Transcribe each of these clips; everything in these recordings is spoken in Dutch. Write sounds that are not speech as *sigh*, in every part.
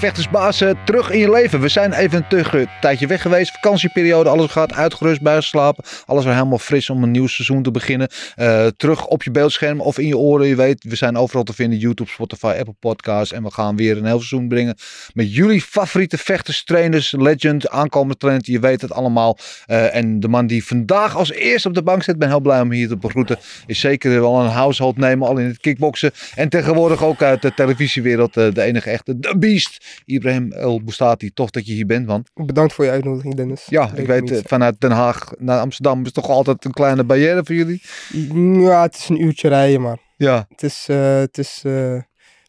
Vechtersbaas, eh, terug in je leven. We zijn even een tijdje weg geweest. Vakantieperiode, alles gaat uitgerust, bijgeslapen. Alles weer helemaal fris om een nieuw seizoen te beginnen. Eh, terug op je beeldscherm of in je oren. Je weet, we zijn overal te vinden. YouTube, Spotify, Apple Podcasts. En we gaan weer een heel seizoen brengen met jullie favoriete vechters, trainers, legend, aankomende trainers. Je weet het allemaal. Eh, en de man die vandaag als eerste op de bank zit, ben heel blij om hier te begroeten. Is zeker wel een household nemen, al in het kickboksen. En tegenwoordig ook uit de televisiewereld de enige echte, The Beast. Ibrahim El Boustati, tof dat je hier bent, man. Bedankt voor je uitnodiging, Dennis. Ja, ik weet, eh, vanuit Den Haag naar Amsterdam is toch altijd een kleine barrière voor jullie? Ja, het is een uurtje rijden, maar ja. het is, uh, het is uh,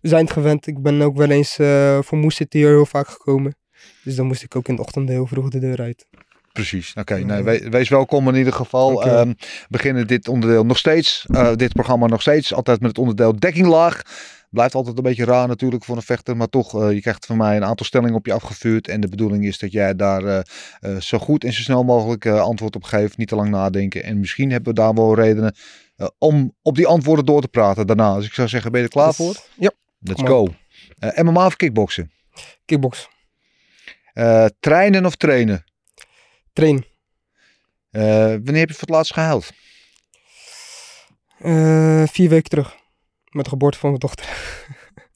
we zijn het gewend. Ik ben ook wel eens uh, voor Moes hier heel vaak gekomen. Dus dan moest ik ook in de ochtend heel vroeg de deur uit. Precies. Oké, okay, nee, we, wees welkom in ieder geval. Okay. Um, beginnen dit onderdeel nog steeds, uh, dit programma nog steeds, altijd met het onderdeel dekkinglaag. Blijft altijd een beetje raar natuurlijk voor een vechter, maar toch, uh, je krijgt van mij een aantal stellingen op je afgevuurd. En de bedoeling is dat jij daar uh, uh, zo goed en zo snel mogelijk antwoord op geeft. Niet te lang nadenken. En misschien hebben we daar wel redenen om op die antwoorden door te praten daarna. Dus ik zou zeggen, ben je er klaar voor? Ja. Let's go. MMA of kickboksen? Kickboksen. trainen of trainen? Trainen. wanneer heb je voor het laatst gehuild? vier weken terug. Met de geboorte van mijn dochter. *laughs*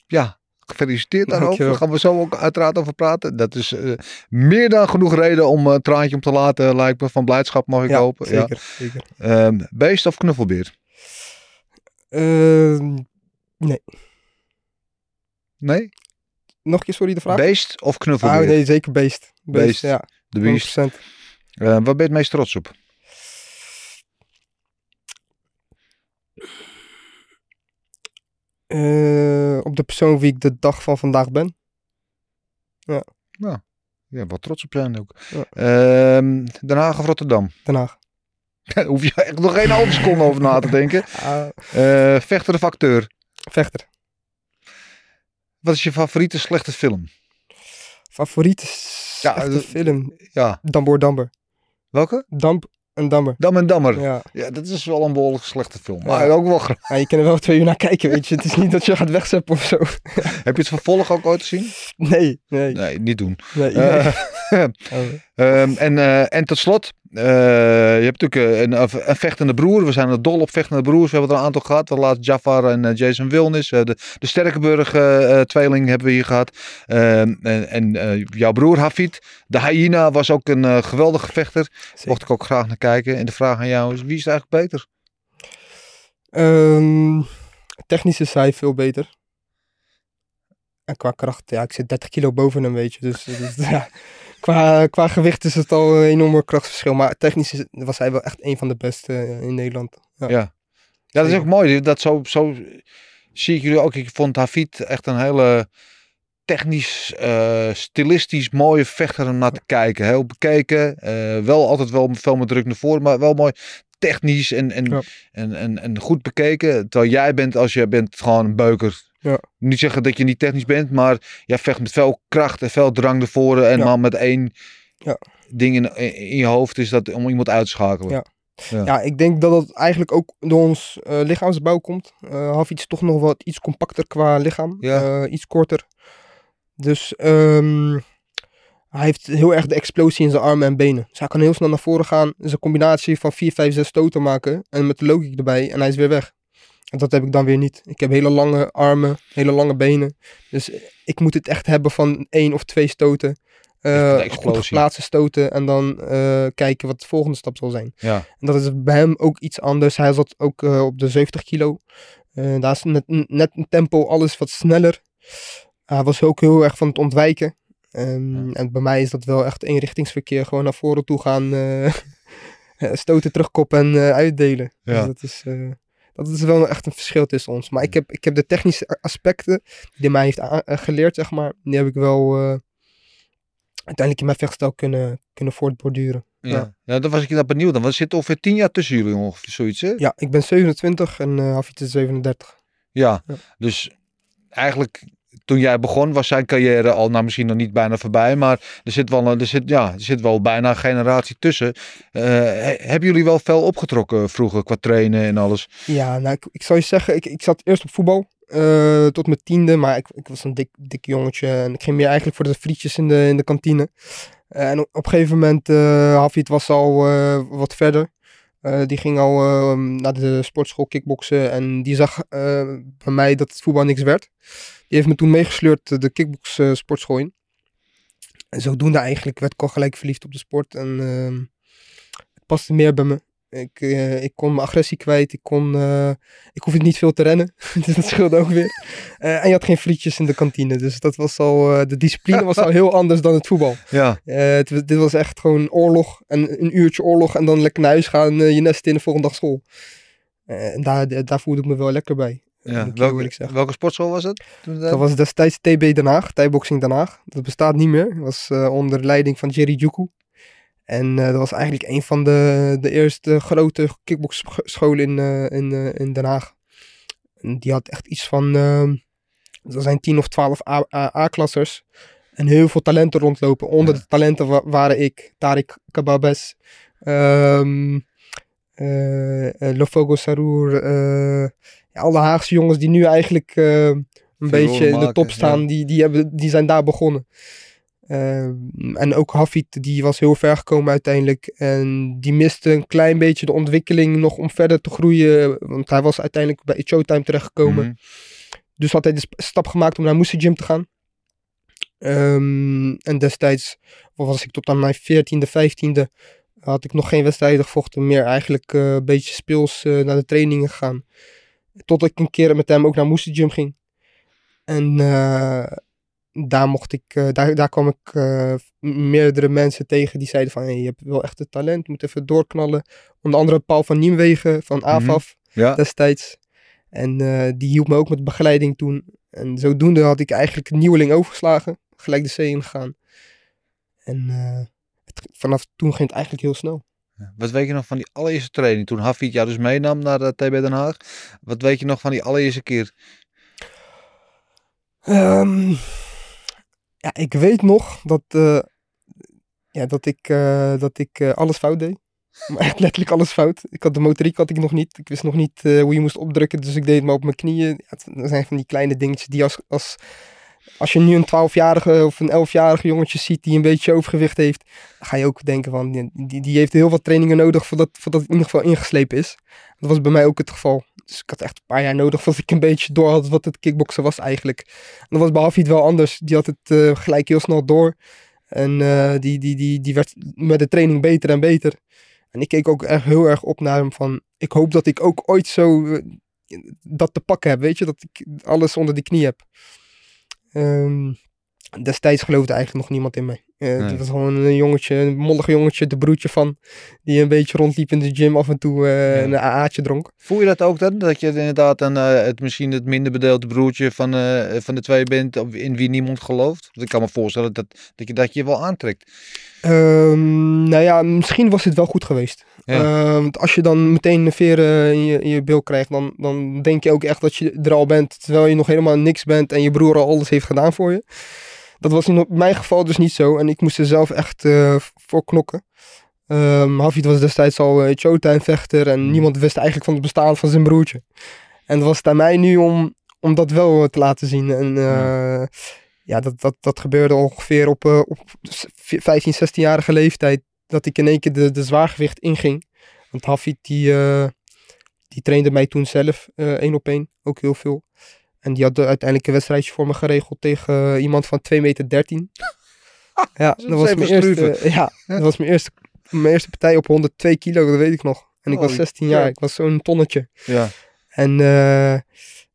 Ja, gefeliciteerd daarover. Daar gaan we zo ook uiteraard over praten. Dat is uh, meer dan genoeg reden om een traantje om te laten, lijkt me. Van blijdschap mag ik ja, hopen. Zeker, ja. zeker. Um, beest of knuffelbeer? Uh, nee. Nee? Nog een keer, sorry, de vraag? Beest of knuffelbeer? Ah, nee, zeker beest. Beest, beest. ja. De beest. 100%. Uh, waar ben je het meest trots op? Uh, op de persoon wie ik de dag van vandaag ben. Ja. Nou, ja, wat trots op zijn ook. Ja. Uh, Den Haag of Rotterdam? Den Haag. *laughs* Daar hoef je echt nog geen halve seconde over na te denken. Uh, *laughs* uh, vechter of acteur? Vechter. Wat is je favoriete slechte film? Favoriete slechte ja, film? Ja. Damboor Damber. Welke? Damp en Dammer. Dam en Dammer. Ja. ja, dat is wel een behoorlijk slechte film. Maar ja. ook wel graag. Ja, je kan er wel twee uur naar kijken, weet je. Het is niet dat je gaat wegzeppen of zo. *laughs* Heb je het vervolg ook ooit gezien? Nee, nee. Nee, niet doen. Nee. Uh, *laughs* oh. um, en, uh, en tot slot, je hebt natuurlijk een, een, vechtende broer. We zijn er dol op vechtende broers. We hebben er een aantal gehad. We laatst Jafar en Jason Wilnis. de, de Sterkenburg-tweeling hebben we hier gehad. Ehm, en en jouw broer Hafid, de hyena, was ook een geweldige vechter. Zeker. Mocht ik ook graag naar kijken. En de vraag aan jou is, wie is eigenlijk beter? Um, technisch is hij veel beter. En qua kracht, ja, ik zit 30 kilo boven hem, weet je. Dus, dus *laughs* ja, qua, qua gewicht is het al een enorme krachtverschil. Maar technisch is, was hij wel echt een van de beste in Nederland. Ja, ja. ja dat is ook mooi. Dat zo, zo zie ik jullie ook. Ik vond Hafid echt een hele technisch, uh, stilistisch mooie vechter om naar te kijken. Heel bekeken. Uh, wel altijd wel veel met druk naar voren, maar wel mooi technisch en, en, ja. en, en, en goed bekeken. Terwijl jij bent, als je bent gewoon een beuker. Ja. Niet zeggen dat je niet technisch bent, maar jij vecht met veel kracht en veel drang naar voren. En Ja. maar met één Ja. ding in, in je hoofd is dat om iemand uit te schakelen. Ja. Ja. Ja, ik denk dat dat eigenlijk ook door ons eh, lichaamsbouw komt. Uh, Hafid is toch nog wat iets compacter qua lichaam. Ja. Eh, iets korter. Dus ehm, hij heeft heel erg de explosie in zijn armen en benen. Dus hij kan heel snel naar voren gaan. Dus een combinatie van 4, 5, 6 stoten maken. En met de logic erbij. En hij is weer weg. En dat heb ik dan weer niet. Ik heb hele lange armen, hele lange benen. Dus ik moet het echt hebben van één of twee stoten. Echt Eh goed geplaatste stoten en dan eh, kijken wat de volgende stap zal zijn. Ja. En dat is bij hem ook iets anders. Hij zat ook eh, op de 70 kilo. Daar is net, net een tempo alles wat sneller. Hij was ook heel erg van het ontwijken. Ehm, En bij mij is dat wel echt eenrichtingsverkeer. Gewoon naar voren toe gaan, *laughs* stoten, terugkoppen en uitdelen. Ja. Dus dat is, dat is wel echt een verschil tussen ons. Maar ik heb, ik heb de technische aspecten die hij mij heeft eh, geleerd, zeg maar. Die heb ik wel eh, uiteindelijk in mijn vechtstijl kunnen, kunnen voortborduren. Ja. Ja. ja, daar was ik inderdaad benieuwd. Dan want er zit ongeveer tien jaar tussen jullie ongeveer zoiets, hè? Ja, ik ben 27 en eh Hafid is 37. Ja, Ja. dus eigenlijk toen jij begon was zijn carrière al, nou misschien nog niet bijna voorbij, maar er zit wel, er zit, ja, er zit wel bijna een generatie tussen. He- hebben jullie wel veel opgetrokken vroeger qua trainen en alles? Ja, nou, ik, zou je zeggen, ik, ik zat eerst op voetbal eh, tot mijn tiende, maar ik, ik was een dik, dik jongetje en ik ging meer eigenlijk voor de frietjes in de, in de kantine. En op, een gegeven moment, eh Hafid was al wat verder. Eh, die ging al eh, naar de sportschool kickboksen en die zag eh, bij mij dat het voetbal niks werd. Die heeft me toen meegesleurd eh, de kickbox sportschool in. En zodoende eigenlijk werd ik al gelijk verliefd op de sport en ehm, het paste meer bij me. Ik, eh, ik kon mijn agressie kwijt. Ik, kon, eh, ik hoefde niet veel te rennen. *laughs* dus dat scheelde ook weer. Eh, en je had geen frietjes in de kantine. Dus dat was al, de discipline was al heel anders dan het voetbal. Ja, het, dit was echt gewoon oorlog. En een uurtje oorlog. En dan lekker naar huis gaan. je nest in de volgende dag school. En daar, daar voelde ik me wel lekker bij. ja. Welke, welke sportschool was het? Toen Dat was destijds TB Den Haag. Thaiboxing Den Haag. Dat bestaat niet meer. Dat was onder leiding van Jerry Juku. En eh, dat was eigenlijk een van de, de eerste grote kickboxscholen in, eh, in, eh, in Den Haag. En die had echt iets van, ehm er zijn 10 of 12 A- A- A-klassers. En heel veel talenten rondlopen. Onder Ja. de talenten wa- waren ik, Tariq Kababes, eh, eh, Lofogo Sarour. eh, ja, alle Haagse jongens die nu eigenlijk een beetje in de maken, top staan, ja. die, die, hebben, die zijn daar begonnen. Ehm, en ook Hafid, die was heel ver gekomen uiteindelijk. En die miste een klein beetje de ontwikkeling nog om verder te groeien. Want hij was uiteindelijk bij Showtime terechtgekomen. Mhm. Dus had hij de stap gemaakt om naar Moose Gym te gaan. Ehm, en destijds was ik tot aan mijn 14e, 15e. Had ik nog geen wedstrijden gevochten. Meer eigenlijk eh, een beetje speels eh, naar de trainingen gegaan. Tot ik een keer met hem ook naar Moose Gym ging. En eh, daar mocht ik, eh, daar, daar kwam ik eh, meerdere mensen tegen die zeiden van hey, je hebt wel echt het talent, moet even doorknallen. Onder andere Paul van Niemwegen van AFAF Ja, destijds. En eh, die hielp me ook met begeleiding toen. En zodoende had ik eigenlijk een nieuweling overgeslagen. Gelijk de zee ingegaan. En het, vanaf toen ging het eigenlijk heel snel. wat weet je nog van die allereerste training? Toen Hafid jou dus meenam naar de TB Den Haag. Wat weet je nog van die allereerste keer? Ehm, ja, ik weet nog dat, eh, ja, dat ik, eh, dat ik eh, alles fout deed. *laughs* Maar echt letterlijk alles fout. Ik had de motoriek had ik nog niet. Ik wist nog niet hoe je moest opdrukken. Dus ik deed het maar op mijn knieën. Ja, dat zijn van die kleine dingetjes die als, als, als je nu een 12-jarige of een 11-jarige jongetje ziet die een beetje overgewicht heeft. Ga je ook denken van die, die, die heeft heel wat trainingen nodig voordat, voordat het in ieder geval ingeslepen is. Dat was bij mij ook het geval. Dus ik had echt een paar jaar nodig voordat ik een beetje door had wat het kickboksen was eigenlijk. En dat was bij Hafid wel anders. Die had het eh, gelijk heel snel door. En eh, die, die, die, die werd met de training beter en beter. En ik keek ook echt heel erg op naar hem van... Ik hoop dat ik ook ooit zo eh, dat te pakken heb, weet je? Dat ik alles onder die knie heb. Ehm, destijds geloofde eigenlijk nog niemand in mij. Eh, Nee. Het was gewoon een jongetje, een mollig jongetje, de broertje van... Die een beetje rondliep in de gym af en toe eh, Ja. een AA'tje dronk. Voel je dat ook dan? Dat je inderdaad een, eh, het, misschien het minder bedeelde broertje van, eh, van de twee bent op- in wie niemand gelooft? Want ik kan me voorstellen dat, dat, je, dat je wel aantrekt. Ehm, nou ja, misschien was het wel goed geweest. Ja. Ehm, want als je dan meteen een veren in je, in je bil krijgt, dan, dan denk je ook echt dat je er al bent, terwijl je nog helemaal niks bent en je broer al alles heeft gedaan voor je. Dat was in mijn geval dus niet zo en ik moest er zelf echt eh, voor knokken. Ehm Hafid was destijds al uh, showtime vechter en Mhm. niemand wist eigenlijk van het bestaan van zijn broertje. En het was het aan mij nu om, om dat wel eh, te laten zien. En eh, ja, dat, dat, dat gebeurde ongeveer op, eh, op 15, 16-jarige leeftijd. Dat ik in één keer de, de zwaargewicht inging. Want Hafid die, eh, die trainde mij toen zelf eh, één op één. Ook heel veel. En die had uiteindelijk een wedstrijdje voor me geregeld tegen iemand van 2 meter 13. *laughs* ja, dat was, mijn eerste, *laughs* ja, dat was mijn eerste, mijn eerste partij op 102 kilo, dat weet ik nog. En ik Holy was 16 jaar, ik was zo'n tonnetje. Ja. En, eh, en,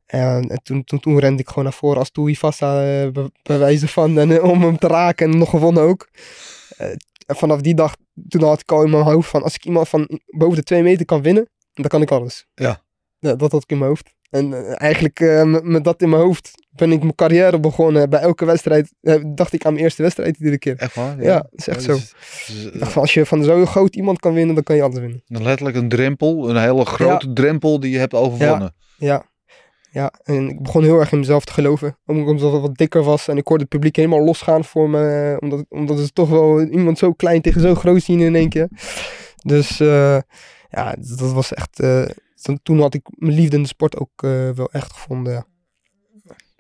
en toen, toen, toen rende ik gewoon naar voren als Toei Vassa, eh, bij, bij wijze van, en, eh, om hem te raken en nog gewonnen ook. En vanaf die dag, toen had ik al in mijn hoofd van, als ik iemand van boven de twee meter kan winnen, dan kan ik alles. Ja. Ja, dat had ik in mijn hoofd. En eh, eigenlijk eh, met, dat in mijn hoofd ben ik mijn carrière begonnen. Bij elke wedstrijd eh, dacht ik aan mijn eerste wedstrijd iedere keer. Echt waar? Ja, dat is echt zo. Dus- dus, als je van zo'n groot iemand kan winnen, dan kan je alles winnen. eh, letterlijk een drempel, een hele grote drempel die je hebt overwonnen. Ja. Ja, en ik begon heel erg in mezelf te geloven. Omdat ik wat dikker was en ik hoorde het publiek helemaal losgaan voor me. eh, Omdat, omdat ze toch wel iemand zo klein tegen zo groot zien in één keer. Dus eh, ja, dat was echt... toen- had ik mijn liefde in de sport ook eh, wel echt gevonden. Ja.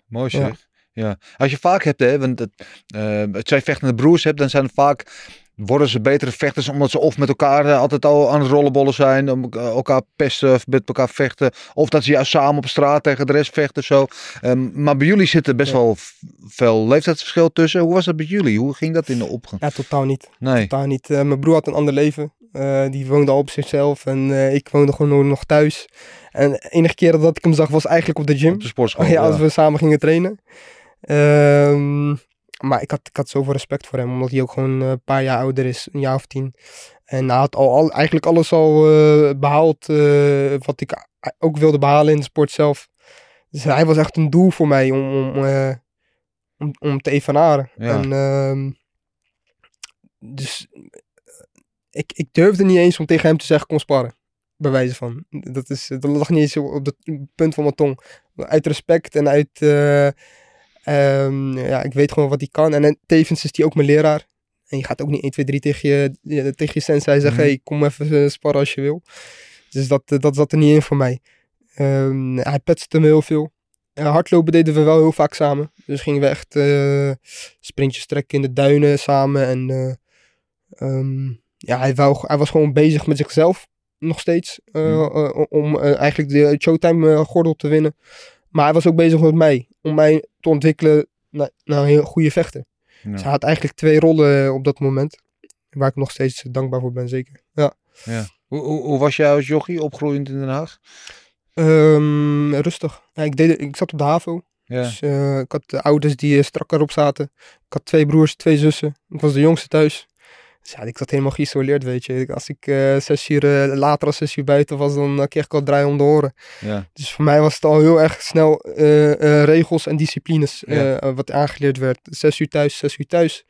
Mooi Ja. zeg. Ja. Als je vaak hebt, hè, want het, eh, twee vechtende broers hebt, dan zijn vaak, worden ze betere vechters omdat ze of met elkaar eh, altijd al aan het rollenbollen zijn, om elkaar pesten of met elkaar vechten, of dat ze juist samen op straat tegen de rest vechten zo. Ehm, maar bij jullie zit er best Ja. wel veel leeftijdsverschil tussen. Hoe was dat bij jullie? Hoe ging dat in de opgang? ja, totaal niet. Nee. Totaal niet. Mijn broer had een ander leven. Eh, die woonde al op zichzelf en eh, ik woonde gewoon nog thuis. En de enige keer dat ik hem zag was eigenlijk op de gym. Op de sportschool. *laughs* Ja, als we samen gingen trainen. Ehm, maar ik had, ik had zoveel respect voor hem, omdat hij ook gewoon een paar jaar ouder is, een jaar of tien. En hij had al, al eigenlijk alles al eh, behaald eh, wat ik ook wilde behalen in de sport zelf. Dus hij was echt een doel voor mij om, om, om, om te evenaren. Ja. En, ehm, dus ik, ik durfde niet eens om tegen hem te zeggen, kom sparren. Bij wijze van. Dat, is, dat lag niet eens op het punt van mijn tong. Uit respect en uit... eh, ehm, ja, ik weet gewoon wat hij kan. En, en tevens is hij ook mijn leraar. En je gaat ook niet 1, 2, 3 tegen je, ja, tegen je sensei zeggen... Mhm. hey, kom even eh, sparren als je wil. Dus dat, eh, dat zat er niet in voor mij. Ehm, hij petste me heel veel. Hardlopen deden we wel heel vaak samen. Dus gingen we echt sprintjes trekken in de duinen samen. En eh, ehm, ja, hij, wou, hij was gewoon bezig met zichzelf. Nog steeds. eh, Mhm. eh, om eh, eigenlijk de Showtime eh, gordel te winnen. Maar hij was ook bezig met mij. Om mij te ontwikkelen naar, naar een heel goede vechter. Ja. Dus hij had eigenlijk twee rollen op dat moment. Waar ik nog steeds dankbaar voor ben, zeker. Ja. Hoe, hoe, hoe was jij als jochie opgroeiend in Den Haag? Ehm, rustig. Ja, ik, deed, ik zat op de HAVO. Ja. Dus, ik had de ouders die eh, strak erop zaten. Ik had twee broers, twee zussen. Ik was de jongste thuis. Dus ja, ik zat helemaal geïsoleerd, weet je. Als ik eh, zes uur eh, later als zes uur buiten was, dan eh, kreeg ik al draai om de oren. Ja. Dus voor mij was het al heel erg snel regels en disciplines Ja. wat aangeleerd werd. Zes uur thuis, zes uur thuis.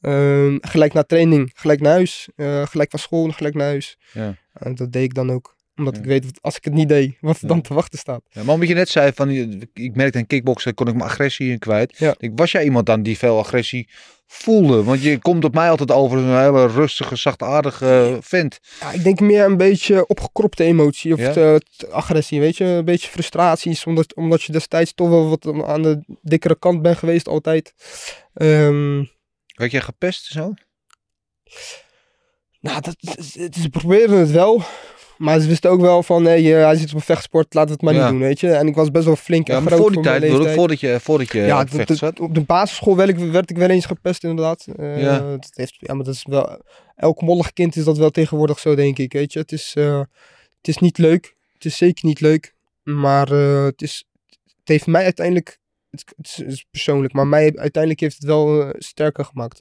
Ehm, gelijk na training, gelijk naar huis. Gelijk van school, gelijk naar huis. Ja. En dat deed ik dan ook. Omdat Ja. ik weet, als ik het niet deed, wat er Ja. dan te wachten staat. Ja, maar omdat je net zei van, ik merkte in kickboksen kon ik mijn agressie in kwijt. Was jij iemand dan die veel agressie voelde? Want je komt op mij altijd over als een hele rustige, zachtaardige vent. Ja, ik denk meer een beetje opgekropte emotie of Ja? agressie, weet je. Een beetje frustraties, omdat, omdat je destijds toch wel wat aan de dikkere kant bent geweest altijd. Ehm, Werd jij gepest zo? nou, dat, ze probeerden het wel. Maar ze wisten ook wel van, hey, eh, hij zit op een vechtsport, laten we het maar Ja. niet doen, weet je. En ik was best wel flink en groot voor die tijd, leeftijd. voordat je, voordat je ja, op de- op de basisschool werd ik, werd ik wel eens gepest inderdaad. Eh, Ja. dat heeft, ja, maar dat is wel... Elk mollig kind is dat wel tegenwoordig zo, denk ik, weet je. Het is, eh, het is niet leuk. Het is zeker niet leuk. Maar het, is, het heeft mij uiteindelijk... Het, het is, het is persoonlijk, maar mij uiteindelijk heeft het wel sterker gemaakt.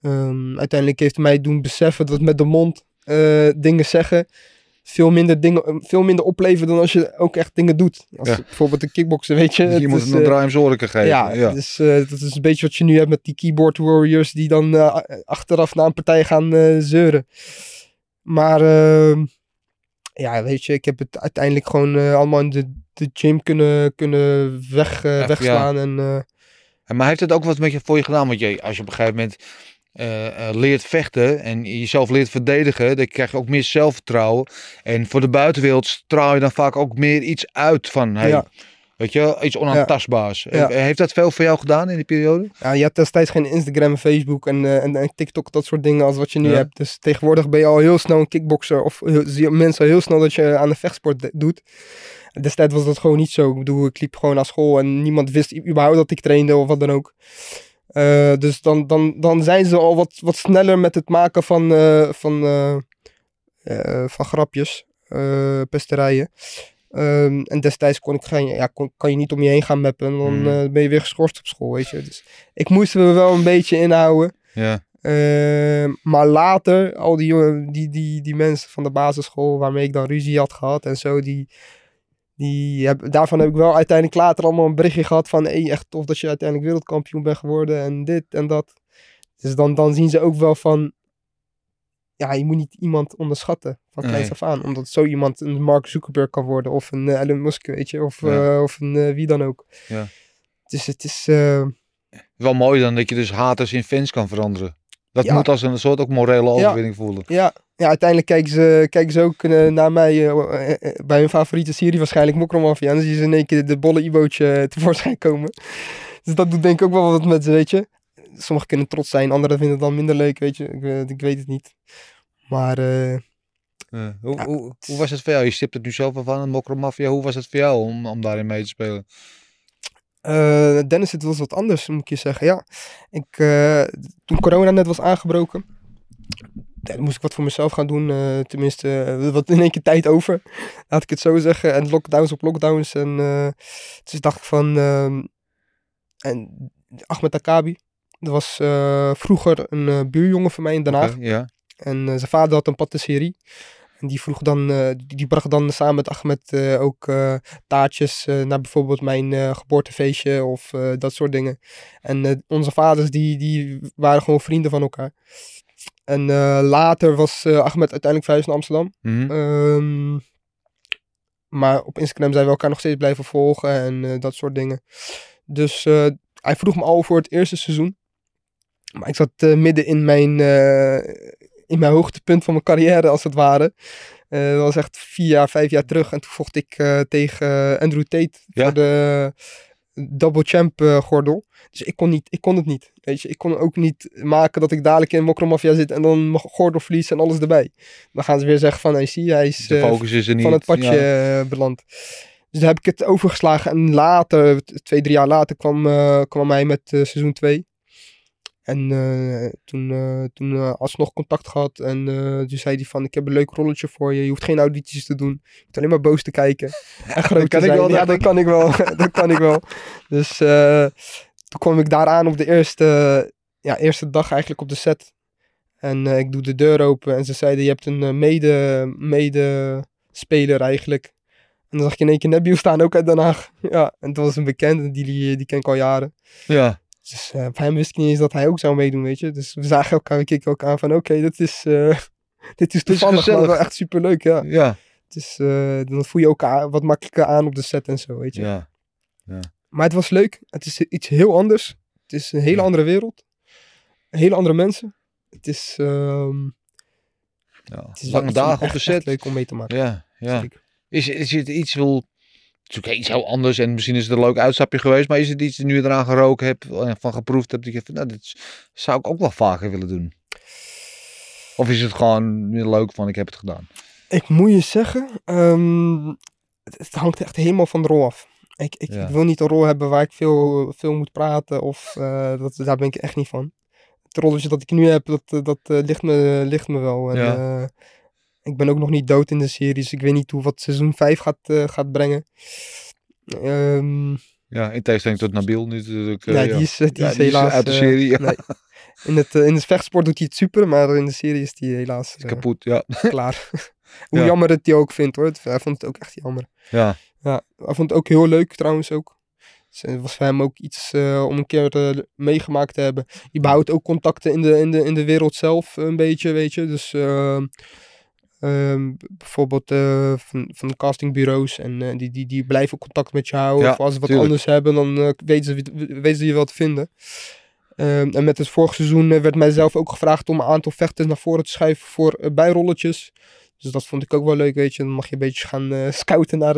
Ehm, uiteindelijk heeft het mij doen beseffen dat met de mond eh, dingen zeggen veel minder, dingen, eh, veel minder opleveren dan als je ook echt dingen doet. Als Ja. bijvoorbeeld een kickboksen, weet je. je het moet is, het een eh, draai zorgen geven. ja, Ja, Dus, dat is een beetje wat je nu hebt met die keyboard warriors die dan achteraf na een partij gaan zeuren. Maar ehm, ja, weet je, ik heb het uiteindelijk gewoon allemaal in de, de gym kunnen, kunnen weg, wegslaan. En, eh, En Maar heeft het ook wat met je voor je gedaan? Want je, als je op een gegeven moment eh, eh, leert vechten en jezelf leert verdedigen, dan krijg je ook meer zelfvertrouwen. En voor de buitenwereld straal je dan vaak ook meer iets uit van, hey, Ja. weet je, iets onaantastbaars. Ja. Eh, Heeft dat veel voor jou gedaan in die periode? ja, je had destijds geen Instagram, Facebook en, en, en TikTok, dat soort dingen als wat je nu Ja. hebt. Dus tegenwoordig ben je al heel snel een kickboxer of zie je mensen heel snel dat je aan de vechtsport doet. Destijds was dat gewoon niet zo. Ik bedoel, ik liep gewoon naar school en niemand wist überhaupt dat ik trainde of wat dan ook. Eh, dus dan, dan, dan zijn ze al wat, wat sneller met het maken van, eh, van, eh, van grapjes, pesterijen. Ehm, en destijds kon ik geen, ja, kon, kan je niet om je heen gaan mappen. En dan Mm. ben je weer geschorst op school, weet je. Dus ik moest me wel een beetje inhouden. Ja. Ehm, maar later, al die, jongen, die, die, die mensen van de basisschool waarmee ik dan ruzie had gehad en zo, die, die heb, daarvan heb ik wel uiteindelijk later allemaal een berichtje gehad van, hey, echt tof dat je uiteindelijk wereldkampioen bent geworden en dit en dat. Dus dan, dan zien ze ook wel van, ja, je moet niet iemand onderschatten van kleins Nee. af aan, omdat zo iemand een Mark Zuckerberg kan worden of een eh, Elon Musk, weet je, of, Ja. eh, of een eh, wie dan ook. Ja. Dus het is, Wel mooi dan dat je dus haters in fans kan veranderen. Dat Ja. moet als een soort ook morele overwinning voelen. Ja, ja uiteindelijk kijken ze, kijken ze ook eh, naar mij eh, eh, bij hun favoriete serie waarschijnlijk Mokromafia. En dan zien ze in één keer de bolle Ibootje tevoorschijn komen. Dus dat doet denk ik ook wel wat met ze, weet je. Sommigen kunnen trots zijn, anderen vinden het dan minder leuk, weet je. Ik, ik weet het niet. Maar. Hoe, Ja, hoe, hoe was het voor jou? Je stipt het nu zelf al van, Mokromafia. Hoe was het voor jou om, om daarin mee te spelen? Dennis, het was wat anders, moet ik je zeggen. Ja, ik, toen corona net was aangebroken, dan moest ik wat voor mezelf gaan doen. eh, tenminste, eh, wat in één keer tijd over. Laat ik het zo zeggen. En lockdowns op lockdowns. En eh, dus dacht ik van... ehm, en Ahmed Akabi. Dat was eh, vroeger een eh, buurjongen van mij in Den Haag. Ja. En eh, zijn vader had een patisserie. En die vroeg dan, eh, die, die bracht dan samen met Ahmed eh, ook eh, taartjes eh, naar bijvoorbeeld mijn eh, geboortefeestje of eh, dat soort dingen. En eh, onze vaders die, die waren gewoon vrienden van elkaar. En eh, later was eh, Ahmed uiteindelijk verhuisd naar Amsterdam. Mhm. Ehm, maar op Instagram zijn we elkaar nog steeds blijven volgen en eh, dat soort dingen. Dus hij vroeg me al voor het eerste seizoen. Maar ik zat midden in mijn, in mijn hoogtepunt van mijn carrière, als het ware. Eh, dat was echt vier jaar, vijf jaar terug. En toen vocht ik tegen Andrew Tate Ja. voor de double champ eh, gordel. Dus ik kon, niet, ik kon het niet. Weet je, ik kon ook niet maken dat ik dadelijk in Mokromafia zit en dan mijn gordel verlies en alles erbij. Dan gaan ze weer zeggen van, hey, zie hij is eh, focus is niet. van het padje ja. eh, beland. Dus daar heb ik het overgeslagen. En later, twee, drie jaar later, kwam, kwam hij met seizoen 2. En eh, toen, eh, toen eh, alsnog contact gehad. En toen zei hij van, ik heb een leuk rolletje voor je. Je hoeft geen audities te doen. Je hoeft alleen maar boos te kijken. *laughs* En groot kan ik wel, Ja, dat kan ik wel. *laughs* dat kan ik wel. Dus toen kwam ik daaraan op de eerste, ja, eerste dag eigenlijk op de set. En ik doe de deur open. En ze zeiden, je hebt een mede, mede speler eigenlijk. En dan zag ik in één keer Nebiel staan, ook uit Den Haag. Ja, en dat was een bekende, die, die, die ken ik al jaren. Ja. Dus bij hem wist ik niet eens dat hij ook zou meedoen, weet je. Dus we zagen elkaar, we keken elkaar aan van, oké, dit is, eh, *laughs* dit is toevallig, gezellig. wel echt superleuk, ja. Ja. Het is, eh, dan voel je elkaar wat makkelijker aan op de set en zo, weet je. Ja. Maar het was leuk. Het is iets heel anders. Het is een hele Ja. andere wereld. Hele andere mensen. Het is, ehm, ja. het is Lange dagen op de set. leuk om mee te maken. Ja. Ja. Zeker. Is, is het iets wil... Het is ook iets heel anders en misschien is het een leuk uitstapje geweest, maar is het iets dat nu eraan geroken hebt en van geproefd hebt, dat je van, nou, dit zou ik ook wel vaker willen doen? Of is het gewoon weer leuk van, ik heb het gedaan? Ik moet je zeggen, ehm, het, het hangt echt helemaal van de rol af. Ik, ik, Ja. ik wil niet een rol hebben waar ik veel, veel moet praten of eh, dat, daar ben ik echt niet van. Het rolletje dat ik nu heb, dat, eh, dat eh, ligt, me, ligt me wel. En, Ja. Ik ben ook nog niet dood in de serie, dus ik weet niet hoe wat seizoen 5 gaat, eh, gaat brengen. Ehm, Ja, in tegenstelling tot Nabil nu natuurlijk. eh, ja, die is, eh, die Ja, is die is helaas... uit de serie, ja. nee. In het, in het vechtsport doet hij het super, maar in de serie is hij helaas kapot. Ja. *laughs* klaar. Hoe Ja. jammer het hij ook vindt hoor. Hij vond het ook echt jammer. ja. Ja, hij vond het ook heel leuk trouwens ook. Dus het was voor hem ook iets om een keer meegemaakt te hebben. Je behoudt ook contacten in de, in de, in de wereld zelf een beetje, weet je. Dus ehm, bijvoorbeeld eh, van, van de castingbureaus en eh, die, die, die blijven contact met je houden. Ja, of als ze wat tuurlijk. anders hebben, dan eh, weten, ze, weten ze je wel te vinden. Ehm, en met het vorige seizoen werd mij zelf ook gevraagd om een aantal vechters naar voren te schuiven voor bijrolletjes. Dus dat vond ik ook wel leuk, weet je. Dan mag je een beetje gaan scouten naar,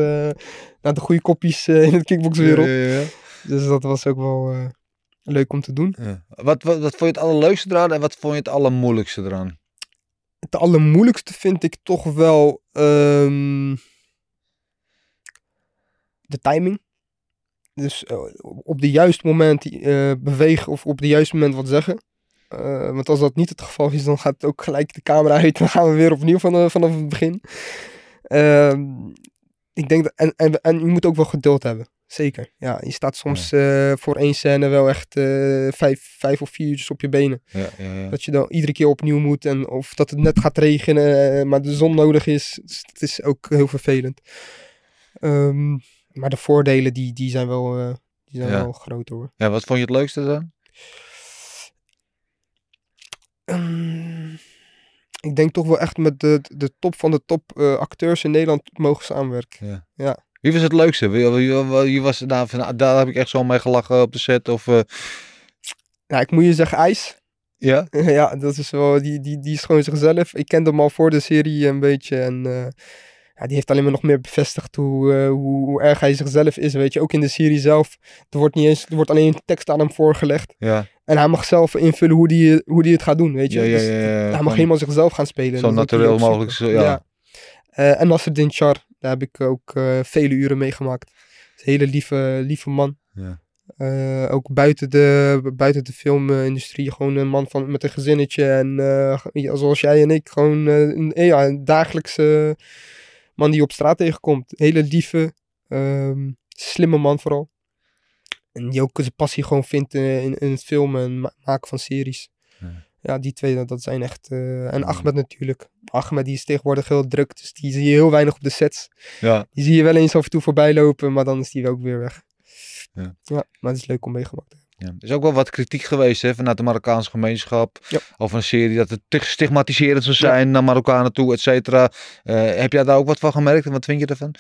naar de goede kopjes in de kickboxwereld. Ja. Dus dat was ook wel leuk om te doen. Wat, wat, wat vond je het allerleukste eraan en wat vond je het allermoeilijkste eraan? Het allermoeilijkste vind ik toch wel ehm, de timing. Dus eh, op de juiste moment eh, bewegen of op de juiste moment wat zeggen. Eh, want als dat niet het geval is, dan gaat ook gelijk de camera uit. Dan gaan we weer opnieuw van, vanaf het begin. Ehm, ik denk dat, en, en, en je moet ook wel geduld hebben. Zeker. Ja, je staat soms eh, voor één scène wel echt eh, vijf, vijf of vier uurtjes op je benen. Ja, ja, ja. Dat je dan iedere keer opnieuw moet. En of dat het net gaat regenen, eh, maar de zon nodig is. Dus het is ook heel vervelend. Ehm, maar de voordelen, die, die zijn, wel, die zijn Ja. wel groot hoor. ja, wat vond je het leukste dan? Ehm, ik denk toch wel echt met de, de top van de top acteurs in Nederland mogen samenwerken. Wie was het leukste? Wie, wie, wie- wie was daar, van, daar heb ik echt zo mee gelachen op de set? Of, eh, Ja, ik moet je zeggen, IJs. ja? *laughs* ja, dat is wel, die, die, die is gewoon zichzelf. Ik kende hem al voor de serie een beetje. En eh, ja, die heeft alleen maar nog meer bevestigd hoe, eh, hoe, hoe erg hij zichzelf is. Weet je, ook in de serie zelf. Er wordt, niet eens, er wordt alleen een tekst aan hem voorgelegd. Ja, En hij mag zelf invullen hoe die, hoe die het gaat doen. Weet je, ja, ja, Dus ja, hij mag helemaal zichzelf gaan spelen. Zo hij natuurlijk mogelijk. Zo, ja. Eh, en Nasreddin Char, daar heb ik ook eh, vele uren meegemaakt. Een hele lieve, lieve man. Ja. Eh, ook buiten de, buiten de filmindustrie, gewoon een man van, met een gezinnetje. En zoals jij en ik, gewoon een, ja, een dagelijkse man die op straat tegenkomt. Hele lieve, ehm, slimme man vooral. En die ook zijn passie gewoon vindt in, in het filmen en ma- maken van series. Ja. Die twee, dat, zijn echt... eh, en Ahmed natuurlijk. Ahmed die is tegenwoordig heel druk, dus die zie je heel weinig op de sets. ja. Die zie je wel eens af en toe voorbij lopen, maar dan is die ook weer weg. Ja. ja maar het is leuk om meegemaakt te hebben. Ja. Er is ook wel wat kritiek geweest hè, vanuit de Marokkaanse gemeenschap. Ja. Over een serie dat het te stigmatiserend zou zijn naar Marokkanen toe, et cetera. Eh, heb jij daar ook wat van gemerkt en wat vind je ervan?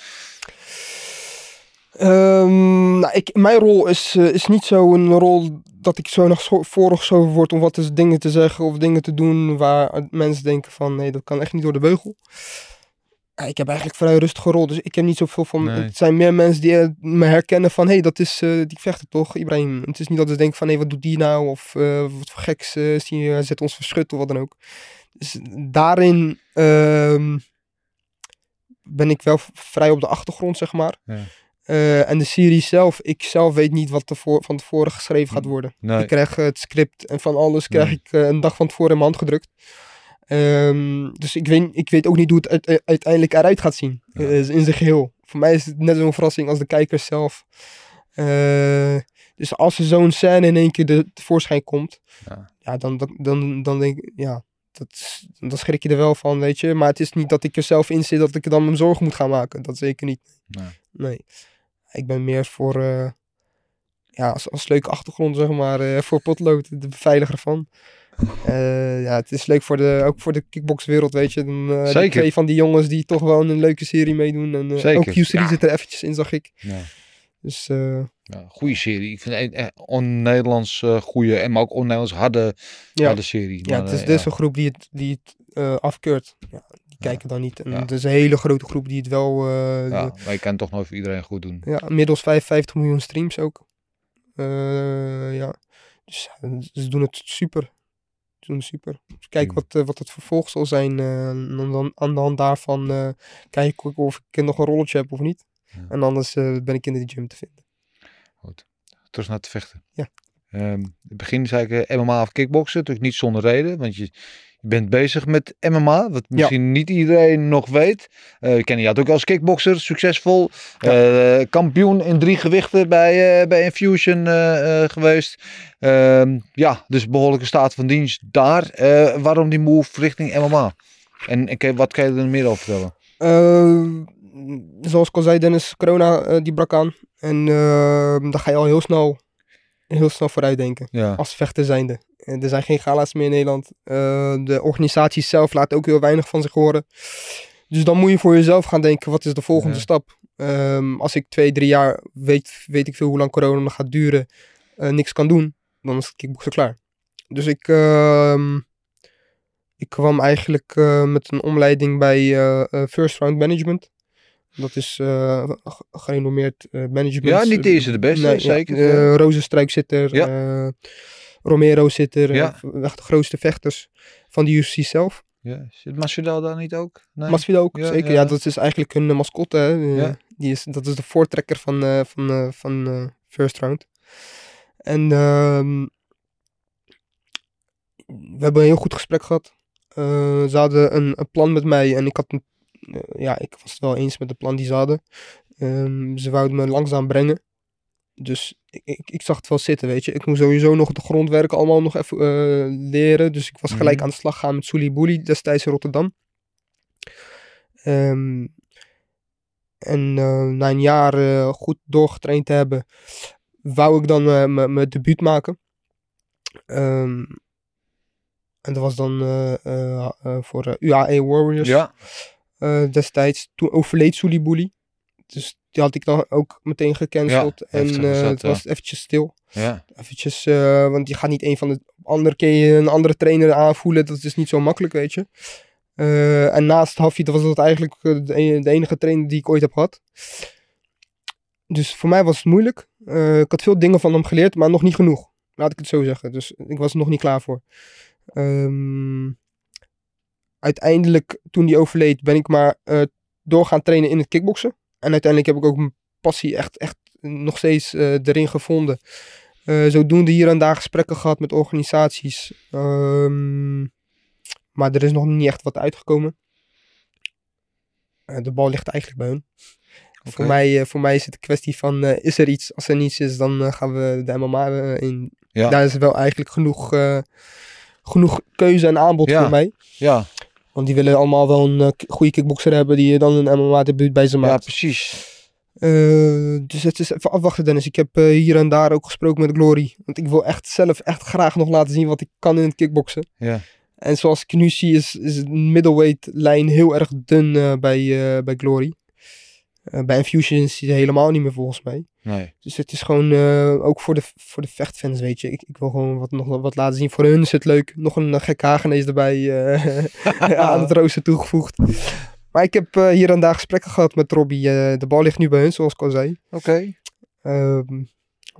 Ehm, nou, ik, mijn rol is, eh, is niet zo een rol dat ik zo nog zo- voorgeschoven word om wat te- dingen te zeggen of dingen te doen waar mensen denken van nee, dat kan echt niet door de beugel. Ja, ik heb eigenlijk vrij rustige rol, dus ik heb niet zoveel van. Nee. Het zijn meer mensen die eh, me herkennen van hé, hey, dat is eh, die vechter toch, Ibrahim. Het is niet dat ze denken van hé, wat doet die nou? Of wat voor geks die, hij zet ons verschut of wat dan ook. Dus daarin ehm, ben ik wel vrij op de achtergrond, zeg maar. Ja. Eh, en de serie zelf, ik zelf weet niet wat er voor, van tevoren geschreven gaat worden. Nee. Ik krijg eh, het script en van alles krijg ik eh, een dag van tevoren in mijn hand gedrukt. Ehm, dus ik weet, ik weet ook niet hoe het uit- uit- uiteindelijk eruit gaat zien. Ja. in zijn geheel. Voor mij is het net zo'n verrassing als de kijkers zelf. Dus als er zo'n scène in één keer de, tevoorschijn komt, Ja. ja, dan, dan, dan, dan denk ik, ja, dat, dan schrik je er wel van, weet je. Maar het is niet dat ik er zelf in zit dat ik er dan mijn zorgen moet gaan maken. Dat zeker niet. Nee. Nee. Ik ben meer voor, eh, ja, als, als leuke achtergrond, zeg maar, eh, voor potlood, de beveiliger van. Eh, ja, het is leuk voor de, ook voor de kickboxwereld, weet je. Dan, eh, Zeker. twee van die jongens die toch wel een leuke serie meedoen. En, eh, Zeker, Ook Q3 ja. zit er eventjes in, zag ik. Ja. Dus eh, Ja, goede serie. Ik vind het echt on-Nederlands goede en maar ook on-Nederlands harde, Ja. harde serie. ja, Maar, het is dus een groep die het, die het eh, afkeurt. Ja, kijken dan niet. En het is een hele grote groep die het wel... eh, ja, maar je kan toch nooit voor iedereen goed doen. Ja, inmiddels 55 miljoen streams ook. Eh, ja, dus ze doen het super. Ze doen het super. Dus kijk Hmm. wat, eh, wat het vervolg zal zijn. en dan aan de hand daarvan kijk ik of ik nog een rolletje heb of niet. Ja. En anders ben ik in de gym te vinden. Terug naar het vechten. Ja. Ehm, in het begin zei ik MMA of kickboksen. Natuurlijk niet zonder reden. Want je, je bent bezig met MMA. Wat misschien niet iedereen nog weet. Eh ik ken je had ook als kickbokser. Succesvol. Eh, kampioen in drie gewichten bij, eh, bij Infusion geweest. Ehm, ja, dus behoorlijke staat van dienst daar. Waarom die move richting MMA? En, wat kan je er meer over vertellen? Eh, zoals ik al zei, Dennis, corona die brak aan. En eh, dan ga je al heel snel, heel snel vooruit denken. Ja. als vechter zijnde. Er zijn geen gala's meer in Nederland. Eh, de organisatie zelf laat ook heel weinig van zich horen. Dus dan moet je voor jezelf gaan denken, wat is de volgende Ja. stap? Ehm, als ik twee, drie jaar, weet, weet ik veel hoe lang corona nog gaat duren, eh, niks kan doen, dan is het kickboksen klaar. Dus ik, ehm, ik kwam eigenlijk eh, met een omleiding bij First Round Management. Dat is gerenommeerd management. ja, niet de eerste de beste, Nee, ja, zeker. eh, Rozenstruik zit er. Ja. Romero zit er. Ja. eh, echt de grootste vechters van de UFC zelf. ja. Zit Masvidal daar niet ook? Nee? Masvidal ook, Ja, zeker. ja. Dat is eigenlijk een eh, mascotte. Hè. Eh, Ja. die is, dat is de voortrekker van, van, van First Round. En ehm, we hebben een heel goed gesprek gehad. Eh, ze hadden een, een plan met mij en ik had een, ja, ik was het wel eens met de plan die ze hadden. Ehm, ze wouden me langzaam brengen. Dus ik, ik, ik zag het wel zitten, weet je. Ik moest sowieso nog de grondwerken allemaal nog even eh, leren. Dus ik was gelijk Mhm. aan de slag gaan met Soelie Boelie, destijds in Rotterdam. Ehm, en eh, na een jaar eh, goed doorgetraind te hebben, wou ik dan mijn debuut maken. Ehm, en dat was dan voor UAE Warriors Ja, destijds. Toen overleed Soelie Boelie. Dus die had ik dan ook meteen gecanceld. en eh, het was eventjes stil. ja. Eventjes, eh, want je gaat niet een van de andere keer een andere trainer aanvoelen. Dat is niet zo makkelijk, weet je. Eh, en naast Hafid was dat eigenlijk de, e- de enige trainer die ik ooit heb gehad. Dus voor mij was het moeilijk. Ik had veel dingen van hem geleerd, maar nog niet genoeg. Laat ik het zo zeggen. Dus ik was er nog niet klaar voor. Ehm, uiteindelijk, toen hij overleed, ben ik maar door gaan trainen in het kickboksen. En uiteindelijk heb ik ook mijn passie echt, echt nog steeds eh, erin gevonden. Eh, zodoende hier en daar gesprekken gehad met organisaties. Ehm, maar er is nog niet echt wat uitgekomen. Eh, de bal ligt eigenlijk bij hun. Voor, mij, voor mij is het een kwestie van, is er iets? Als er niets is, dan gaan we de MMA eh, in. Ja. Daar is wel eigenlijk genoeg, genoeg keuze en aanbod Ja. voor mij. Ja, Want die willen allemaal wel een eh, goede kickboxer hebben die dan een MMA-debuut bij ze ja, maakt. precies. Eh, dus het is even afwachten, Dennis. Ik heb eh, hier en daar ook gesproken met Glory. Want ik wil echt zelf echt graag nog laten zien wat ik kan in het kickboksen. Ja. En zoals ik nu zie, is, is het middleweight lijn heel erg dun bij, bij Glory. Bij Infusion is die helemaal niet meer volgens mij. Nee. Dus het is gewoon eh, ook voor de, voor de vechtfans, weet je. Ik, ik wil gewoon wat, nog wat laten zien. Voor hun is het leuk. Nog een uh, gek Hagenees erbij eh, *laughs* aan het rooster toegevoegd. Maar ik heb eh, hier en daar gesprekken gehad met Robbie. Eh, de bal ligt nu bij hun, zoals ik al zei. Oké. Ehm,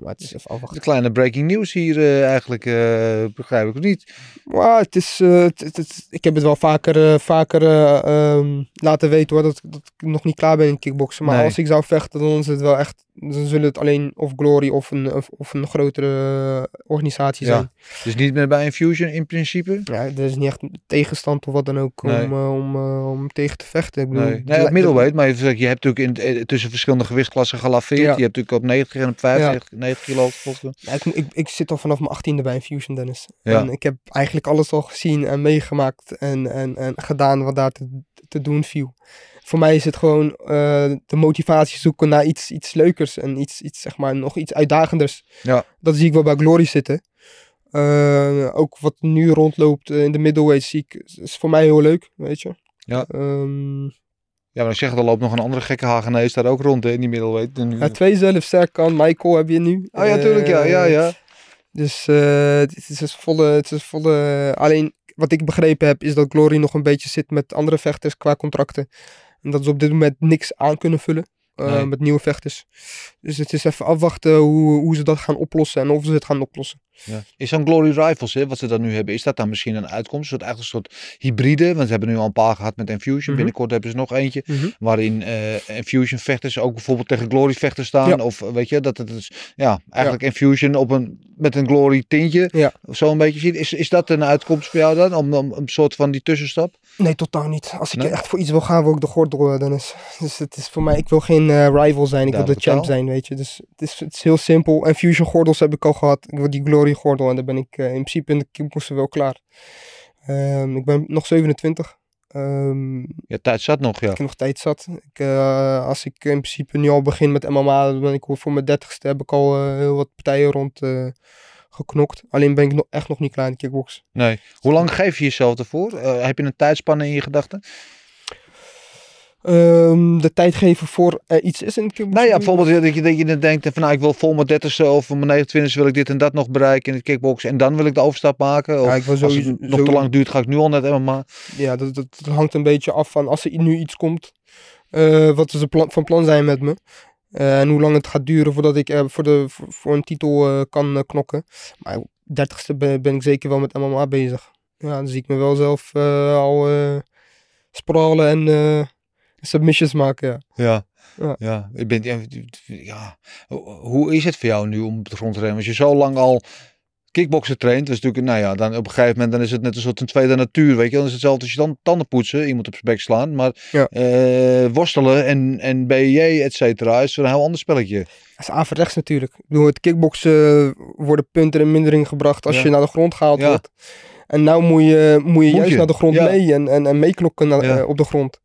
maar het is even De afwachten. kleine breaking news hier eh, eigenlijk, eh, begrijp ik of niet. Maar het is, eh, het, het- het- ik heb het wel vaker, vaker eh, ehm, laten weten hoor, dat, dat ik nog niet klaar ben in kickboksen. Maar Nee. als ik zou vechten, dan is het wel echt, dan zullen het alleen of Glory of een, of, of een grotere organisatie Ja. zijn. Dus niet meer bij Infusion in principe. Ja, er is niet echt tegenstand of wat dan ook Nee. om, om, om tegen te vechten. Ik bedoel, Nee, de- nee de- middleweight. Maar je, hebt natuurlijk in, tussen verschillende gewichtsklassen gelaveerd. Ja. Je hebt natuurlijk op 90 en op 95 90 kilo gevochten. Ja, ik, ik, ik zit al vanaf mijn achttiende bij Infusion, Dennis. Ja. En ik heb eigenlijk alles al gezien en meegemaakt en, en, en gedaan wat daar te, te doen viel. Voor mij is het gewoon eh, de motivatie zoeken naar iets, iets leukers en iets, iets, zeg maar, nog iets uitdagenders. Ja. Dat zie ik wel bij Glory zitten. Eh, ook wat nu rondloopt eh, in de middleweight zie ik, is voor mij heel leuk, weet je. Ja. Ehm, Ja, maar ik zeg het, er loopt nog een andere gekke Hagenees daar ook rond hè, in die middleweight. Ja, twee zelf sterk kan. Michael heb je nu. Oh ja, tuurlijk, ja, ja, Eh, ja. Dus eh, het is dus volle, het is volle. Alleen wat ik begrepen heb, is dat Glory nog een beetje zit met andere vechters qua contracten. En dat ze op dit moment niks aan kunnen vullen eh, Nee. met nieuwe vechters. Dus het is even afwachten hoe, hoe ze dat gaan oplossen en of ze het gaan oplossen. Ja. Is zo'n Glory Rivals, hè, wat ze dan nu hebben, is dat dan misschien een uitkomst? Een soort, eigenlijk een soort hybride, want ze hebben nu al een paar gehad met Infusion. Mhm. Binnenkort hebben ze nog eentje, waarin eh Infusion vechters ook bijvoorbeeld tegen Glory vechters staan. Ja. Of eh, weet je, dat het is, ja, eigenlijk Infusion op een, met een Glory tintje. Ja. Of zo een beetje ziet. Is, is dat een uitkomst voor jou dan, om, om een soort van die tussenstap? Nee, totaal niet. Als ik Nee? echt voor iets wil gaan, wil ik de gordel, eh, Dennis. Dus het is voor mij, ik wil geen eh, rival zijn, ik wil de champ zijn, weet je. Dus het is, het is heel simpel. En fusion gordels heb ik al gehad. Ik wil die glory gordel en dan ben ik eh, in principe in de kickboksen wel klaar. Ehm, ik ben nog 27. Ehm, Ja, tijd zat nog, ja. ik heb nog tijd zat. Ik, als ik in principe nu al begin met MMA, dan ben ik voor mijn dertigste heb ik al heel wat partijen rond geknokt. Alleen ben ik nog, echt nog niet klaar in de kickbox. Nee. Hoe lang geef je jezelf ervoor? Eh, heb je een tijdspanne in je gedachten? Ehm, de tijd geven voor iets is in kickbox. Nou ja, bijvoorbeeld dat je, dat je denkt van nou ik wil vol mijn 30ste of mijn 29ste wil ik dit en dat nog bereiken in het kickboxen en dan wil ik de overstap maken. Of Ja, ik wil als sowieso, het nog te lang duurt ga ik nu al net MMA. Ja, dat, dat, dat hangt een beetje af van als er nu iets komt. eh, wat ze plan, van plan zijn met me. Eh, en hoe lang het gaat duren voordat ik eh, voor, de, voor, voor een titel eh, kan knokken. Maar 30ste ben, ben ik zeker wel met MMA bezig. Ja, dan zie ik me wel zelf al sprawlen en submissions maken. Ja. Ja. Ja. Ja. Ik ben, ja, ja. Hoe is het voor jou nu om op de grond te rennen? Als je zo lang al kickboksen traint, dus natuurlijk, nou ja, dan op een gegeven moment dan is het net een soort een tweede natuur, weet je. Dan is het hetzelfde als je dan tanden poetsen, iemand op zijn bek slaan, maar Ja. eh, worstelen en, en BJ, et cetera, is een heel ander spelletje. Dat is averechts natuurlijk. Bedoel, het kickboksen worden punten in mindering gebracht als Ja. je naar de grond gehaald Ja. wordt. En nou moet je, moet je Moet juist je, naar de grond mee en, en, en meeklokken naar- eh, op de grond.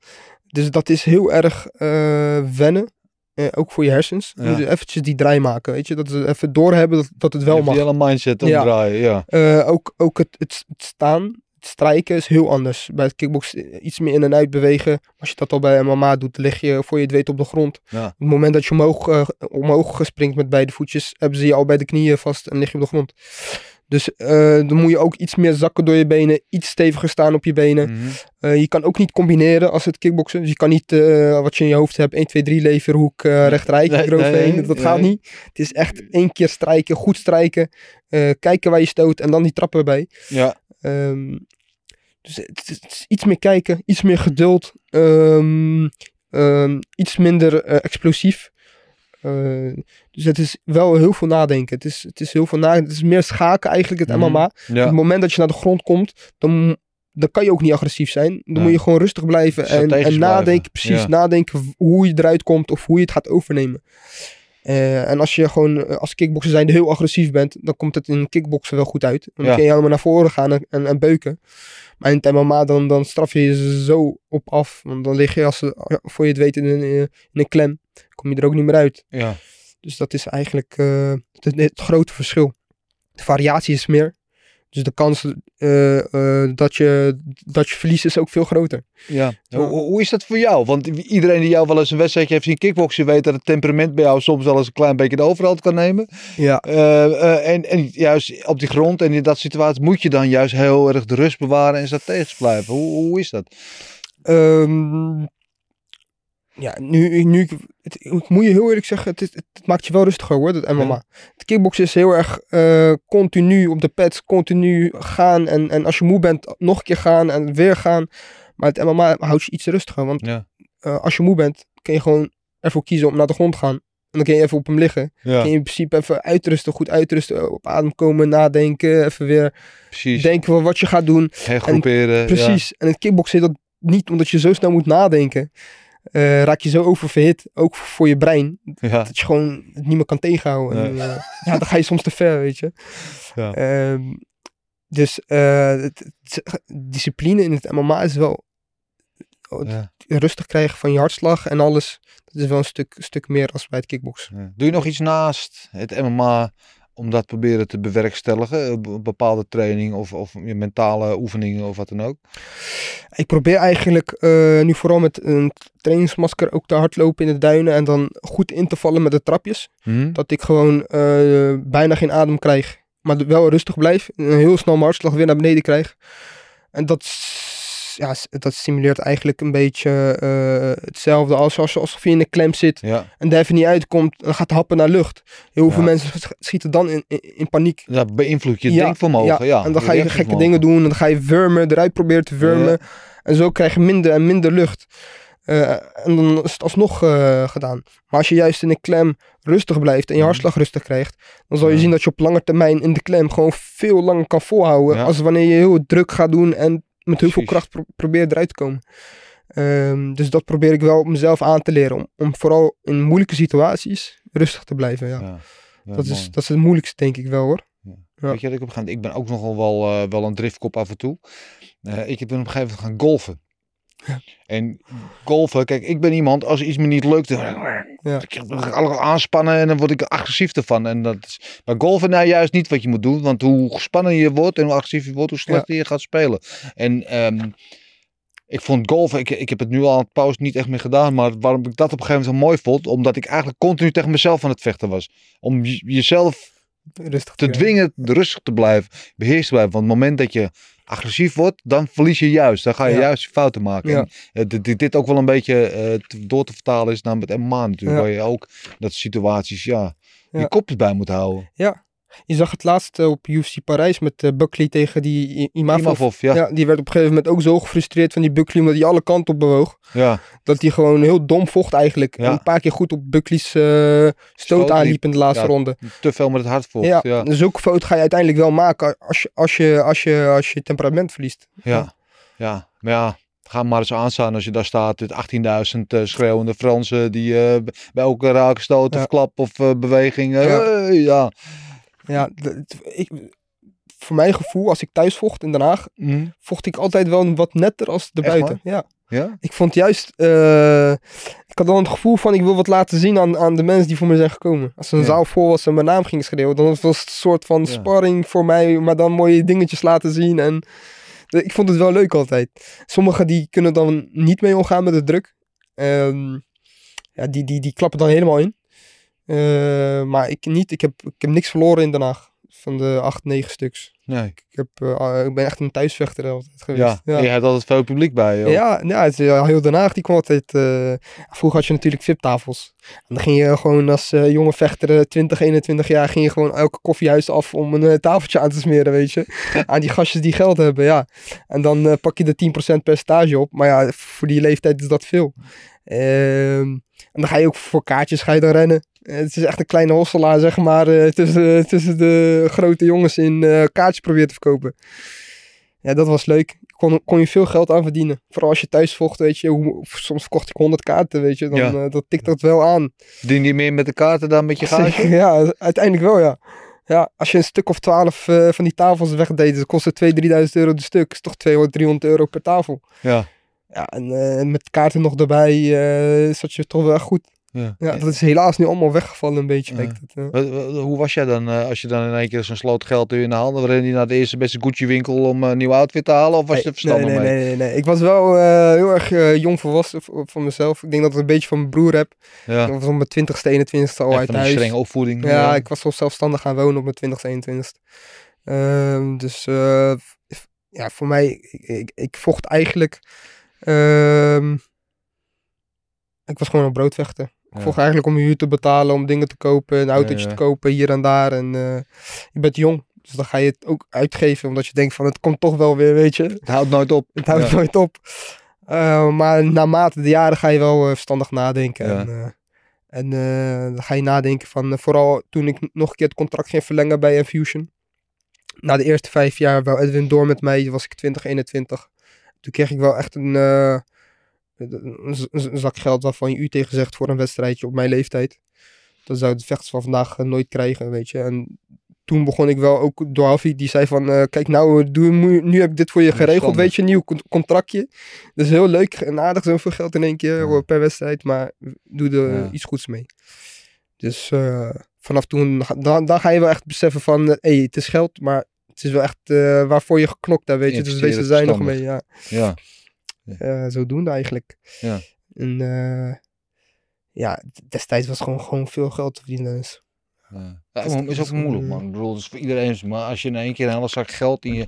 Dus dat is heel erg eh, wennen. Eh, ook voor je hersens. Je Ja. moet eventjes die draai maken. Weet je, dat ze even doorhebben dat, dat het wel mag. die hele mindset Ja. omdraaien, ja. Eh, ook ook het, het, het staan, het strijken is heel anders. Bij het kickboksen iets meer in en uit bewegen. Als je dat al bij MMA doet, lig je voor je het weet op de grond. Ja. Op het moment dat je omhoog, eh, omhoog springt met beide voetjes, hebben ze je al bij de knieën vast en lig je op de grond. Dus eh, dan moet je ook iets meer zakken door je benen, iets steviger staan op je benen. Mhm. Eh, je kan ook niet combineren als het kickboksen. Dus je kan niet eh, wat je in je hoofd hebt, 1, 2, 3 leverhoek, Nee, eroverheen. nee, dat gaat niet. Het is echt één keer strijken, goed strijken, kijken waar je stoot en dan die trappen erbij. Ja, Ehm, dus het, is- het is iets meer kijken, iets meer geduld, ehm, ehm, iets minder explosief. Eh, dus het is wel heel veel nadenken. Het is, het is heel veel nadenken. Het is meer schaken eigenlijk, het. MMA. Op het moment dat je naar de grond komt, dan, dan kan je ook niet agressief zijn. Dan moet je gewoon rustig blijven en, en blijven. nadenken, precies Ja. nadenken hoe je eruit komt of hoe je het gaat overnemen. Eh, en als je gewoon eh, als kickbokser zijnde heel agressief bent, dan komt het in kickboksen wel goed uit. Dan kun je helemaal naar voren gaan en, en, en beuken. Maar in het MMA dan, dan straf je je zo op af. Want dan lig je als, ja, voor je het weet in een, eh, in een klem. Kom je er ook niet meer uit. ja. Dus dat is eigenlijk eh, het, het grote verschil. De variatie is meer. Dus de kans eh, eh, dat, je, dat je verliest is ook veel groter. Ja. Ja. Hoe, hoe is dat voor jou? Want iedereen die jou wel eens een wedstrijdje heeft zien kickboksen, weet dat het temperament bij jou soms wel eens een klein beetje de overhand kan nemen. Ja, eh, en, en juist op die grond en in dat situatie moet je dan juist heel erg de rust bewaren en strategisch blijven. Hoe, hoe is dat? Ehm, ja nu, nu het, ik moet je heel eerlijk zeggen, het, is- het, maakt je wel rustiger hoor, dat MMA. Het kickboksen is heel erg eh, continu op de pads, continu gaan. En, en als je moe bent, nog een keer gaan en weer gaan. Maar het MMA houdt je iets rustiger. Want Ja. eh, als je moe bent, kun je gewoon ervoor kiezen om naar de grond te gaan. En dan kun je even op hem liggen. Ja, Kun je in principe even uitrusten, goed uitrusten, op adem komen, nadenken, even weer precies. denken van wat je gaat doen. Hergroeperen. Precies. En het kickboksen is dat niet, omdat je zo snel moet nadenken. Eh, raak je zo oververhit, ook voor je brein, Ja. Dat je gewoon het niet meer kan tegenhouden. En, eh, ja, dan ga je soms te ver, weet je. Ja. Ehm, dus eh, het, het- discipline in het MMA is wel Ja. rustig krijgen van je hartslag en alles. Dat is wel een stuk, stuk meer als bij het kickboksen. Doe je nog iets naast het MMA om dat proberen te bewerkstelligen? Een bepaalde training of, of je mentale oefeningen of wat dan ook? Ik probeer eigenlijk eh, nu vooral met een trainingsmasker ook te hardlopen in de duinen en dan goed in te vallen met de trapjes. Hm? Dat ik gewoon eh, bijna geen adem krijg. Maar wel rustig blijf. En heel snel mijn hartslag weer naar beneden krijg. En dat, ja, dat stimuleert eigenlijk een beetje eh, hetzelfde als, als alsof je in een klem zit. Ja. En daar even niet uitkomt. Dan gaat happen naar lucht. Heel veel Ja. mensen sch- schieten dan in, in, in paniek. Dat beïnvloedt je denkvermogen. Ja. en dan ga je gekke dingen doen. En dan ga je wurmen, eruit proberen te wurmen. En zo krijg je minder en minder lucht. Eh, en dan is het alsnog eh, gedaan. Maar als je juist in een klem rustig blijft en je Mhm. hartslag rustig krijgt, dan zal je Ja. zien dat je op lange termijn in de klem gewoon veel langer kan volhouden. Ja. Als wanneer je heel druk gaat doen en met heel veel kracht pro- probeert eruit te komen. Ehm, dus dat probeer ik wel mezelf aan te leren. Om, om vooral in moeilijke situaties rustig te blijven. Ja. Ja. Ja, dat, is, dat is het moeilijkste, denk ik wel hoor. Ja. Weet je, dat ik, op een gegeven moment- ik ben ook nogal wel, eh, wel een driftkop af en toe. Eh, ik ben op een gegeven moment gaan En golfen, kijk, ik ben iemand, als iets me niet lukt, dan, Ja. ik ga allemaal aanspannen en dan word ik agressief ervan. En dat is, bij golfen nou juist niet wat je moet doen, want hoe gespannen je wordt en hoe agressief je wordt, hoe slechter je gaat spelen. En ehm, ik vond golfen, ik, ik heb het nu al aan het pauze niet echt meer gedaan, maar waarom ik dat op een gegeven moment zo mooi vond, omdat ik eigenlijk continu tegen mezelf aan het vechten was. Om je- jezelf Rustig te ja. dwingen rustig te blijven, beheerst te blijven. Want het moment dat je agressief wordt, dan verlies je juist. Dan ga je Ja. juist fouten maken. Ja. En, eh, dit, dit, ook wel een beetje eh, door te vertalen is naar het MMA natuurlijk. Waar je ook dat situaties, ja, Ja. je kop bij moet houden. Ja. Je zag het laatst eh, op UFC Parijs met eh, Buckley tegen die Imavov. Imavov, ja. Ja, die werd op een gegeven moment ook zo gefrustreerd van die Buckley, omdat hij alle kanten op bewoog. ja. Dat hij gewoon heel dom vocht eigenlijk. Ja. En een paar keer goed op Buckley's eh, stoot liep. aanliep in de laatste Ja. ronde. Te veel met het hart vocht. Ja, Ja. dus zulke fout ga je uiteindelijk wel maken als je, als je, als je, als je temperament verliest. Ja. ja. Maar ja, ga maar eens aanstaan als je daar staat. Met 18.000 eh, schreeuwende Fransen die bij elke raakstoot Ja. of klap of beweging. ja. Ja, ik, voor mijn gevoel, als ik thuis vocht in Den Haag, Hm. vocht ik altijd wel wat netter als erbuiten. Ja. Ja? Ik vond juist, eh, ik had dan het gevoel van ik wil wat laten zien aan, aan de mensen die voor me zijn gekomen. Als een Ja. zaal vol was en mijn naam ging schreeuwen, dan was het een soort van Ja. sparring voor mij, maar dan mooie dingetjes laten zien. En de- ik vond het wel leuk altijd. Sommigen die kunnen dan niet mee omgaan met de druk. Ehm, ja, die, die, die klappen dan helemaal in. Eh, maar ik niet, ik heb, ik heb niks verloren in Den Haag. Van de acht, negen stuks. Nee. Ik, heb, eh, ik ben echt een thuisvechter altijd geweest. Ja. je hebt altijd veel publiek bij. joh. Ja, ja het, ja, heel Den Haag die kwam altijd... eh, vroeger had je natuurlijk VIP-tafels. En dan ging je gewoon als jonge vechter, eh, 20, 21 jaar... ging je gewoon elke koffiehuis af om een tafeltje aan te smeren, weet je. *laughs* aan die gastjes die geld hebben, ja. En dan pak je de 10% percentage op. Maar ja, voor die leeftijd is dat veel. Ehm, en dan ga je ook voor kaartjes ga je dan rennen. Eh, Het is echt een kleine hosselaar, zeg maar, eh, tussen, *laughs* tussen de grote jongens in eh, kaartjes proberen te verkopen. Ja, dat was leuk. Kon, kon je veel geld aan verdienen. Vooral als je thuis vocht, weet je. Hoe, soms verkocht ik 100 kaarten, weet je. Dan Ja. dat tikt dat wel aan. Dien je meer met de kaarten dan met je? *laughs* Zeker, *laughs* ja, uiteindelijk wel, ja. Ja, als je een stuk of 12 eh, van die tafels wegdeed, dan kost het 2.000, 3.000 euro de stuk. is toch 200, 300 euro per tafel. Ja. Ja, en eh, met kaarten nog erbij eh, zat je toch wel echt goed. ja. Ja, dat is helaas nu allemaal weggevallen een beetje. Ja. het, ja. Hoe was jij dan eh, als je dan in één keer zo'n sloot geld in de handen rende je naar de eerste beste Gucci winkel om een nieuw outfit te halen? Of was je er nee, verstandig nee, mee? nee, nee, nee. Ik was wel heel erg jong volwassen van mezelf. Ik denk dat ik het een beetje van mijn broer heb. Ja. Ik was op mijn 20ste, 21ste al Echt uit van een huis. strenge opvoeding. Ja, ik was al zelfstandig gaan wonen op mijn 20ste, 21ste. Ehm, dus ja, voor mij, ik, ik, ik vocht eigenlijk. Ehm, ik was gewoon een broodvechter. Ik Ja. vocht eigenlijk om huur te betalen, om dingen te kopen, een autootje te kopen hier en daar. En eh, je bent jong, dus dan ga je het ook uitgeven, omdat je denkt van het komt toch wel weer, weet je. Het houdt nooit op. Het houdt Ja. nooit op. Eh, maar naarmate de jaren ga je wel eh, verstandig nadenken. Ja. En, en dan ga je nadenken van, vooral toen ik nog een keer het contract ging verlengen bij Infusion. Na de eerste vijf jaar wou Edwin door met mij, was ik 20, 21. Toen kreeg ik wel echt een, eh, een, zak geld waarvan je u tegen zegt voor een wedstrijdje op mijn leeftijd. Dat zou de vechters van vandaag eh, nooit krijgen, weet je. En toen begon ik wel ook door Hafi, die zei van, eh, kijk nou, doe, nu, heb ik dit voor je geregeld, weet je, een nieuw con- contractje. Dat is heel leuk en aardig, zoveel geld in één keer Ja. per wedstrijd, maar doe er Ja. iets goeds mee. Dus vanaf toen, dan, dan ga je wel echt beseffen van, hé, hey, het is geld, maar het is wel echt eh, waarvoor je geknokt hebt, weet je. Dus wees er zuinig verstandig. mee, ja. Ja. Eh, zodoende eigenlijk. Ja. En eh, ja, destijds was gewoon, gewoon veel geld te verdienen. Dus. Ja. Ja, is- maar is ook moeilijk, man. Ik bedoel, het is voor iedereen. Maar als je in één keer een hele zak geld in je.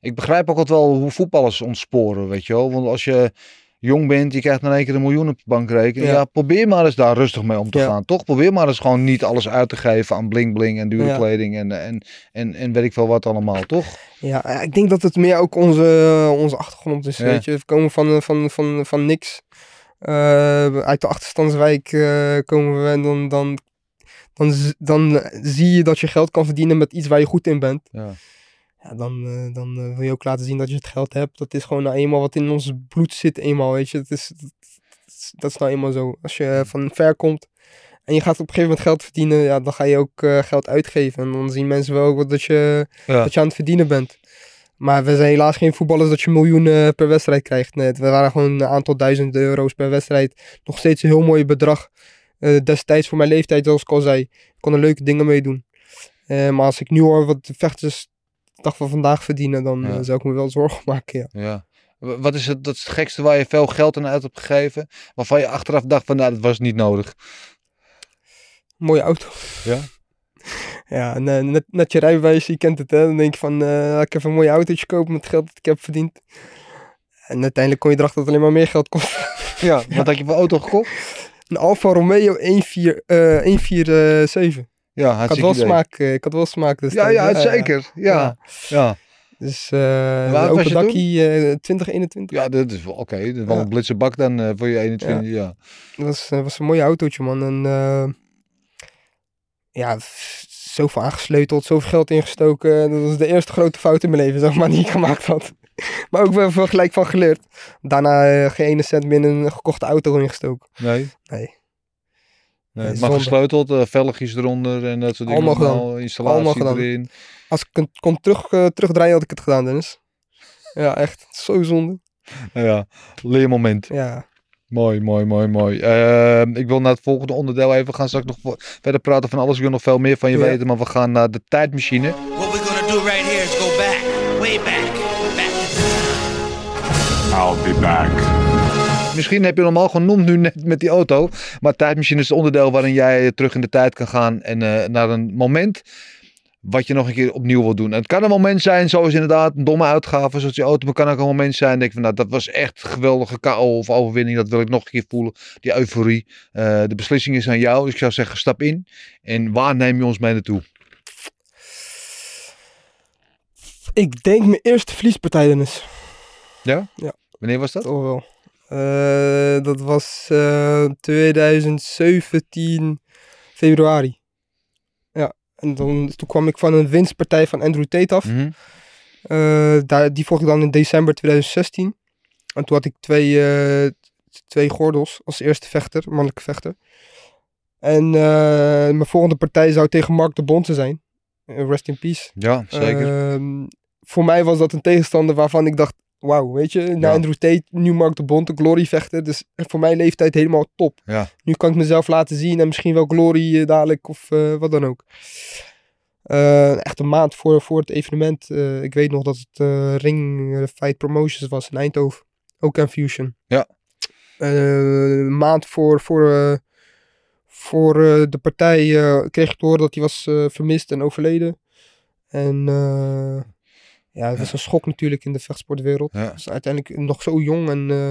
Ik begrijp ook altijd wel hoe voetballers ontsporen, weet je wel. Want als je jong bent, je krijgt in één keer een miljoen op je bankrekening. Ja. Ja. probeer maar eens daar rustig mee om te Ja. gaan. Toch? Probeer maar eens gewoon niet alles uit te geven aan bling bling en dure Ja. kleding en, en, en, en weet ik veel wat allemaal, toch? Ja, ik denk dat het meer ook onze, onze achtergrond is, weet je. We komen van, van, van, van niks. Eh, uit de achterstandswijk eh, komen we en dan, dan, dan, z- dan zie je dat je geld kan verdienen met iets waar je goed in bent. Ja. Ja, dan, eh, dan eh, wil je ook laten zien dat je het geld hebt. Dat is gewoon nou eenmaal wat in ons bloed zit, eenmaal, weet je. Dat is, dat, is- dat is nou eenmaal zo. Als je van ver komt en je gaat op een gegeven moment geld verdienen, ja, dan ga je ook eh, geld uitgeven. En dan zien mensen wel ook dat je, Ja. dat je aan het verdienen bent. Maar we zijn helaas geen voetballers dat je miljoenen per wedstrijd krijgt. Nee, we waren gewoon een aantal duizenden euro's per wedstrijd. Nog steeds een heel mooi bedrag. Eh, destijds voor mijn leeftijd, zoals ik al zei. Ik kon er leuke dingen mee doen. Eh, maar als ik nu hoor wat de vechters dag van vandaag verdienen, dan Ja. eh, zou ik me wel zorgen *laughs* maken. Ja. Ja. Wat is het, dat is het gekste waar je veel geld aan uit hebt gegeven? Waarvan je achteraf dacht van, nou, dat was niet nodig. Mooie auto. Ja? *laughs* Ja, en, eh, net, net je rijbewijs, je kent het hè. Dan denk je van, eh, laat ik even een mooi autootje kopen met het geld dat ik heb verdiend. En uiteindelijk kom je erachter dat het alleen maar meer geld kost. *laughs* Ja. Wat had je voor auto gekocht? Een Alfa Romeo 14, eh 147. Ja, Ik had wel idee. smaak, eh, ik had wel smaak Ja, destijds. ja, zeker. Ja, ja. Dus uh, was open dakkie eh 2021. Ja, dat is wel oké. Dat is wel Ja. een blitse bak dan eh, voor je 21. Ja. Dat was, eh, was een mooi autootje, man. En eh, ja, zoveel aangesleuteld, zoveel geld ingestoken. Dat was de eerste grote fout in mijn leven, *laughs* zeg maar, die ik gemaakt had. maar ook wel gelijk van geleerd. Daarna eh, geen ene cent meer in een gekochte auto ingestoken. Nee. Nee. Nee, maar zonde. gesleuteld, eh, velgjes eronder en dat soort dingen. Allemaal gedaan. allemaal, Installatie Allemaal gedaan. erin. Als ik het kon terug, eh, terugdraaien, had ik het gedaan, Dennis. Ja, echt. Zo zonde. Ja, leermoment. Ja. Mooi, mooi, mooi, mooi. Ehm, ik wil naar het volgende onderdeel even. We gaan straks nog verder praten van alles. Ik wil nog veel meer van je Ja. weten. Maar we gaan naar de tijdmachine. What we're gonna do right here is go back, way back. I'll be back. Misschien heb je hem al genoemd nu net met die auto. Maar tijdmachine is het onderdeel waarin jij terug in de tijd kan gaan. En eh, naar een moment wat je nog een keer opnieuw wil doen. En het kan een moment zijn, zoals inderdaad een domme uitgave, zoals die auto. Maar het kan ook een moment zijn, denk ik van, nou, dat was echt een geweldige KO of overwinning. Dat wil ik nog een keer voelen. Die euforie. Eh, de beslissing is aan jou. Dus ik zou zeggen, stap in. En waar neem je ons mee naartoe? Ik denk mijn eerste verliespartij, Dennis. Wanneer was dat? Toch wel. Eh, dat was eh 2017 februari. Ja, en dan, toen kwam ik van een winstpartij van Andrew Tate af. Mhm. Eh, daar, die volgde ik dan in december 2016. En toen had ik twee, eh, twee gordels als eerste vechter, mannelijke vechter. En eh, mijn volgende partij zou tegen Mark de Bonte zijn. Eh, rest in peace. Ja, zeker. Ehm, voor mij was dat een tegenstander waarvan ik dacht, wauw, weet je, na Ja. Andrew Tate, nu Mark de Bonte, Glory vechten. Dus voor mijn leeftijd helemaal top. Ja. Nu kan ik mezelf laten zien en misschien wel Glory eh, dadelijk of eh, wat dan ook. Eh, echt een maand voor, voor het evenement. ik weet nog dat het Ring Fight Promotions was in Eindhoven. Ook aan Fusion. Ja. Een maand voor, voor, voor de partij kreeg ik te horen dat hij was vermist en overleden. En ja, het was een schok natuurlijk in de vechtsportwereld. Was uiteindelijk nog zo jong en, eh,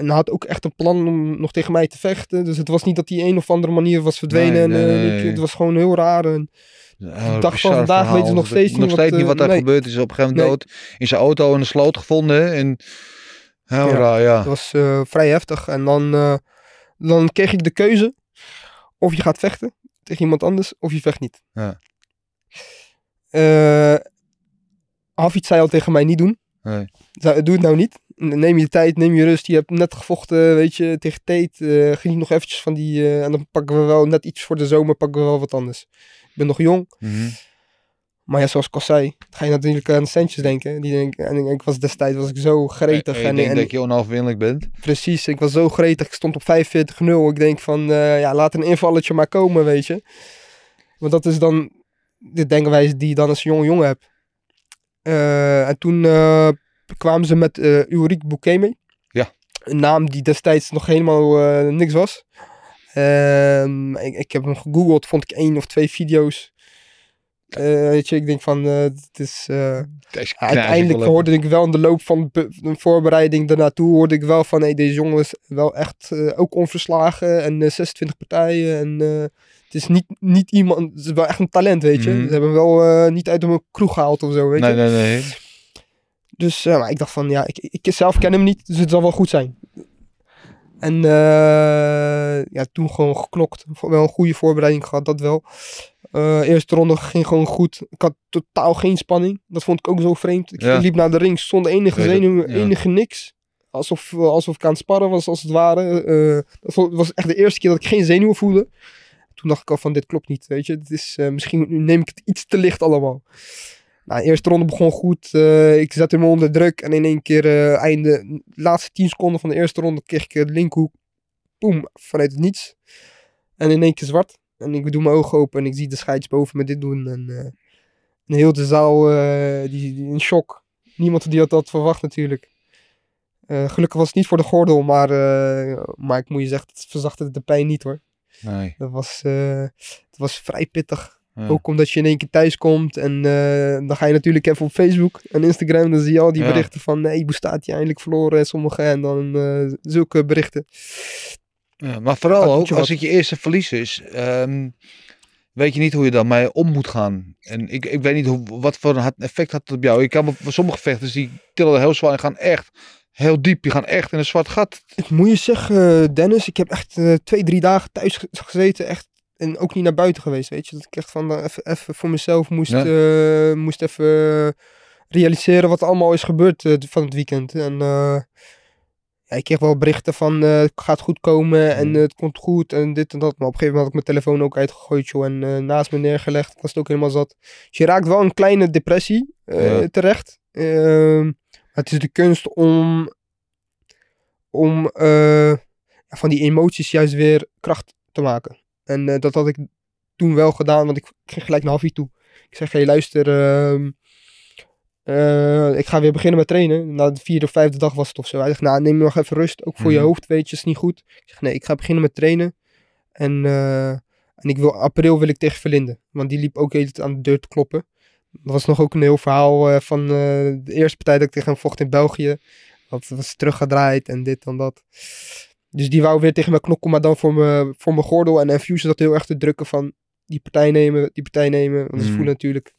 en had ook echt een plan om nog tegen mij te vechten. Dus het was niet dat hij een of andere manier was verdwenen. Nee, en, nee, eh, nee. het was gewoon heel raar. En, Een dag van vandaag verhaal. weten ze nog steeds nog niet steeds wat, niet wat eh, nee. gebeurd is. Op een gegeven moment dood in zijn auto in de sloot gevonden. En heel Ja. raar, ja. Het was eh, vrij heftig. En dan, eh, dan kreeg ik de keuze. Of je gaat vechten tegen iemand anders, of je vecht niet. Ja. Eh, Hafid zei al tegen mij niet doen. Nee. Doe het nou niet. Neem je tijd, neem je rust. Je hebt net gevochten, weet je, tegen Tate. eh geniet nog eventjes van die... eh, en dan pakken we wel net iets voor de zomer, pakken we wel wat anders. Ik ben nog jong. Mhm. Maar ja, zoals ik al zei, ga je natuurlijk aan centjes denken. Die denk, en ik was destijds was ik zo gretig. En, en en, ik denk en- dat je onoverwinnelijk bent. Precies, ik was zo gretig. Ik stond op 45-0. Ik denk van, eh, ja, laat een invalletje maar komen, weet je. Want dat is dan de denkwijze die je dan als jonge jongen hebt. Eh, en toen eh, kwamen ze met eh Ulrike Boukeme. Ja. Een naam die destijds nog helemaal niks was. Ehm, ik, ik heb hem gegoogeld, vond ik één of twee video's. Weet je, ik denk van, eh, het is... Deze Uiteindelijk hoorde ik wel in de loop van de voorbereiding daarnaartoe, hoorde ik wel van hey, deze jongen is wel echt ook onverslagen en eh, 26 partijen. En het is niet, niet iemand, het is wel echt een talent, weet je. Mhm. Ze hebben hem wel eh, niet uit een kroeg gehaald of zo, weet Nee, je. nee, nee. Dus eh, maar ik dacht van ja, ik, ik zelf ken hem niet, dus het zal wel goed zijn. En eh, ja, toen gewoon geknokt. Wel een goede voorbereiding gehad, dat wel. Eerste ronde ging gewoon goed. Ik had totaal geen spanning. Dat vond ik ook zo vreemd. Ik Ja. liep naar de ring zonder enige Weet het, zenuw, ja. enige niks. Alsof, alsof ik aan het sparren was, als het ware. Eh, dat was echt de eerste keer dat ik geen zenuwen voelde. Toen dacht ik al van, dit klopt niet, weet je. Het is, eh, misschien neem ik het iets te licht allemaal. Nou, de eerste ronde begon goed. Eh, ik zette hem onder druk. En in één keer, eh, einde, laatste 10 seconden van de eerste ronde, kreeg ik de linkhoek. Boom, vanuit het niets. En in één keer zwart. En ik doe mijn ogen open en ik zie de scheids boven me dit doen. En, en heel de zaal die, die in shock. Niemand die had dat verwacht natuurlijk. Gelukkig was het niet voor de gordel, maar, maar ik moet je zeggen, het verzachtte de pijn niet hoor. Nee. Dat was, eh, het was vrij pittig. Ja. Ook omdat je in één keer thuis komt en eh, dan ga je natuurlijk even op Facebook en Instagram. Dan zie je al die Ja. berichten van nee, hoe staat hij eindelijk verloren en sommige en dan eh, zulke berichten. Ja, maar vooral Dat ook je als het je eerste verlies is. ehm, weet je niet hoe je daarmee om moet gaan. En ik, ik weet niet hoe, wat voor een effect had het op jou. Ik kan sommige vechters die tillen heel zwaar en gaan echt heel diep. Die gaan echt in een zwart gat. Ik moet je zeggen, Dennis, ik heb echt eh, twee, drie dagen thuis ge- gezeten. Echt, en ook niet naar buiten geweest, weet je. Dat ik echt van eh, even, even voor mezelf moest, Ja. eh, moest even realiseren wat er allemaal is gebeurd van het weekend. En ja, ik kreeg wel berichten van het gaat goed komen en eh, het komt goed en dit en dat. Maar op een gegeven moment had ik mijn telefoon ook uitgegooid joh, en naast me neergelegd. Ik was het ook helemaal zat. Dus je raakt wel een kleine depressie Ja. terecht. Het is de kunst om, om eh, van die emoties juist weer kracht te maken. En eh, dat had ik toen wel gedaan, want ik, ging gelijk naar Haffie toe. Ik zeg, hey, luister, ehm, eh, ik ga weer beginnen met trainen. Na de vierde of vijfde dag was het of zo. Hij zegt, nou, neem nog even rust. Ook voor je Mhm. hoofd, weet je, is niet goed. Ik zeg, nee, ik ga beginnen met trainen. En, en ik wil, april wil ik tegen Verlinden. Want die liep ook tijd aan de deur te kloppen. Dat was nog ook een heel verhaal eh, van eh, de eerste partij dat ik tegen hem vocht in België. Dat was teruggedraaid en dit en dat. Dus die wou weer tegen me knokken, maar dan voor mijn voor mijn gordel. En Fuse dat heel erg te drukken van die partij nemen, die partij nemen. Want ze Mhm. voelen natuurlijk...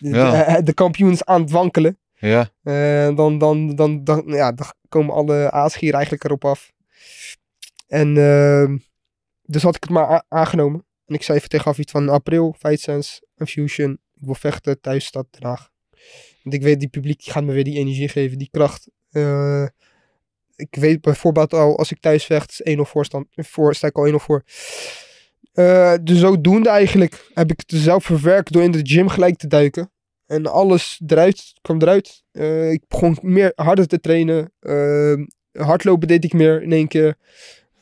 De, Ja. de, de kampioen is aan het wankelen. Ja, Eh, dan, dan, dan, dan, ja, dan komen alle aasgieren eigenlijk erop af. En ehm, dus had ik het maar aangenomen. En ik zei even tegen Afid van april, Fight Sense, Fusion. Wil vechten, thuis Haag. Want ik weet, die publiek die gaat me weer die energie geven, die kracht. Eh, ik weet bijvoorbeeld al, als ik thuis vecht, is 1-0 voorstand. Voor, sta ik al 1-0 voor. Eh, dus zodoende eigenlijk heb ik het zelf verwerkt door in de gym gelijk te duiken. En alles eruit, kwam eruit. Eh, ik begon meer harder te trainen. Hardlopen deed ik meer in één keer.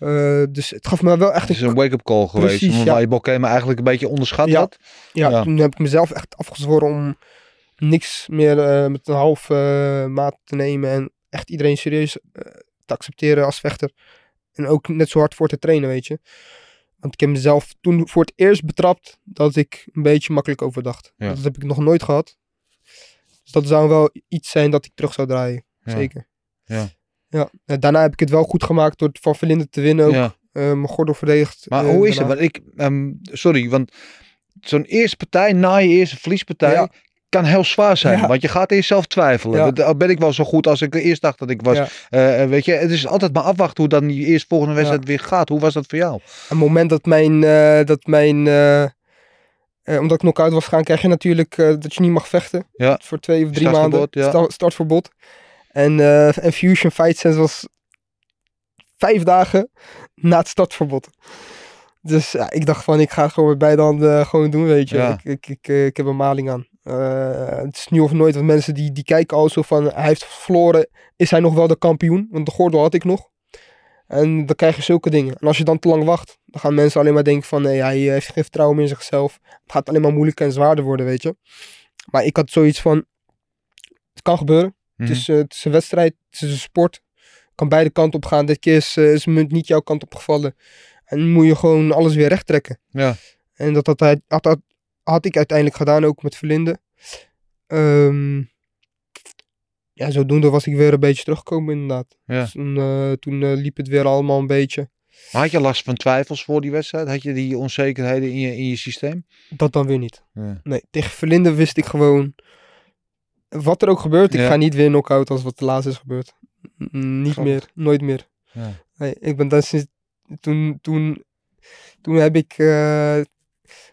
Eh, dus het gaf me wel echt het is een wake-up call geweest. Precies, ja. je Bokema eigenlijk een beetje onderschat Ja. had. Ja, Ja. toen heb ik mezelf echt afgezworen om niks meer eh, met een half eh, maat te nemen. En echt iedereen serieus te accepteren als vechter. En ook net zo hard voor te trainen, weet je. Want ik heb mezelf toen voor het eerst betrapt dat ik een beetje makkelijk overdacht. Ja. Dat heb ik nog nooit gehad. Dus dat zou wel iets zijn dat ik terug zou draaien. Zeker. Ja. Ja. En daarna heb ik het wel goed gemaakt door van Verlinden te winnen. Ook Ja. eh, mijn gordel verdedigd. Maar eh, hoe is het? Want ik, ehm, sorry, want zo'n eerste partij, na je eerste verliespartij, Ja. kan heel zwaar zijn. Ja. Want je gaat eerst zelf twijfelen. Ja. Ben ik wel zo goed als ik eerst dacht dat ik was. Eh, weet je, het is altijd maar afwachten hoe dan die eerst volgende wedstrijd weer gaat. Hoe was dat voor jou? het moment dat mijn, dat mijn eh, omdat ik knock-out was gaan, krijg je natuurlijk dat je niet mag vechten. Ja. Voor twee of drie maanden. Startverbod, ja. Sta- startverbod. En, eh, en Fusion Fight Sense was vijf dagen na het startverbod. Dus ja, ik dacht van, ik ga het gewoon met beide handen gewoon doen, weet je. Ja. Ik, ik, ik, eh, ik heb een maling aan. Eh, het is nu of nooit, want mensen die, die kijken al zo van, hij heeft verloren, is hij nog wel de kampioen? Want de gordel had ik nog. En dan krijg je zulke dingen. En als je dan te lang wacht, dan gaan mensen alleen maar denken van, nee, hij heeft geen vertrouwen meer in zichzelf. Het gaat alleen maar moeilijker en zwaarder worden, weet je. Maar ik had zoiets van, het kan gebeuren. Mhm. Het, is, eh, het is een wedstrijd, het is een sport. Kan beide kanten op gaan. Dit keer is, eh, is munt niet jouw kant op gevallen. En moet je gewoon alles weer recht trekken. Ja. En dat had, hij, had, had, had ik uiteindelijk gedaan, ook met Verlinde. Ehm, ja, zodoende was ik weer een beetje teruggekomen inderdaad. Ja. Dus toen eh, toen liep het weer allemaal een beetje. Maar had je last van twijfels voor die wedstrijd? Had je die onzekerheden in je, in je systeem? Dat dan weer niet. Ja. Nee, tegen Verlinde wist ik gewoon... Wat er ook gebeurt, ik Ja. ga niet weer knock-out als wat de laatste is gebeurd. N- niet meer, nooit meer. Ja. Nee, ik ben dan sinds... Toen, toen, toen heb ik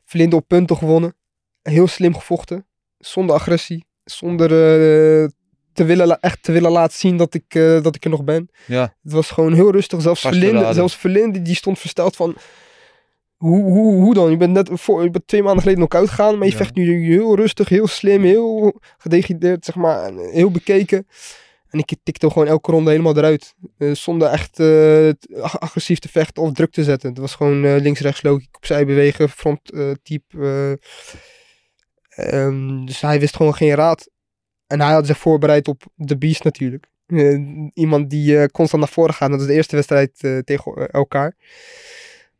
Verlinde op punten gewonnen. Heel slim gevochten. Zonder agressie. Zonder eh, te willen, echt te willen laten zien dat ik, eh, dat ik er nog ben. Ja. Het was gewoon heel rustig. Zelfs. Verlinde, zelfs Verlinde die stond versteld van... Hoe, hoe, hoe dan? Je bent net voor, je bent twee maanden geleden knock-out gegaan, maar je Ja. vecht nu heel rustig, heel slim, heel gedegradeerd, zeg maar, heel bekeken. En ik tikte gewoon elke ronde helemaal eruit. eh, zonder echt eh, agressief te vechten of druk te zetten. Het was gewoon eh, links-rechts opzij bewegen, front type. eh. Ehm, dus hij wist gewoon geen raad. En hij had zich voorbereid op de beast natuurlijk. Iemand die constant naar voren gaat. Dat is de eerste wedstrijd tegen elkaar.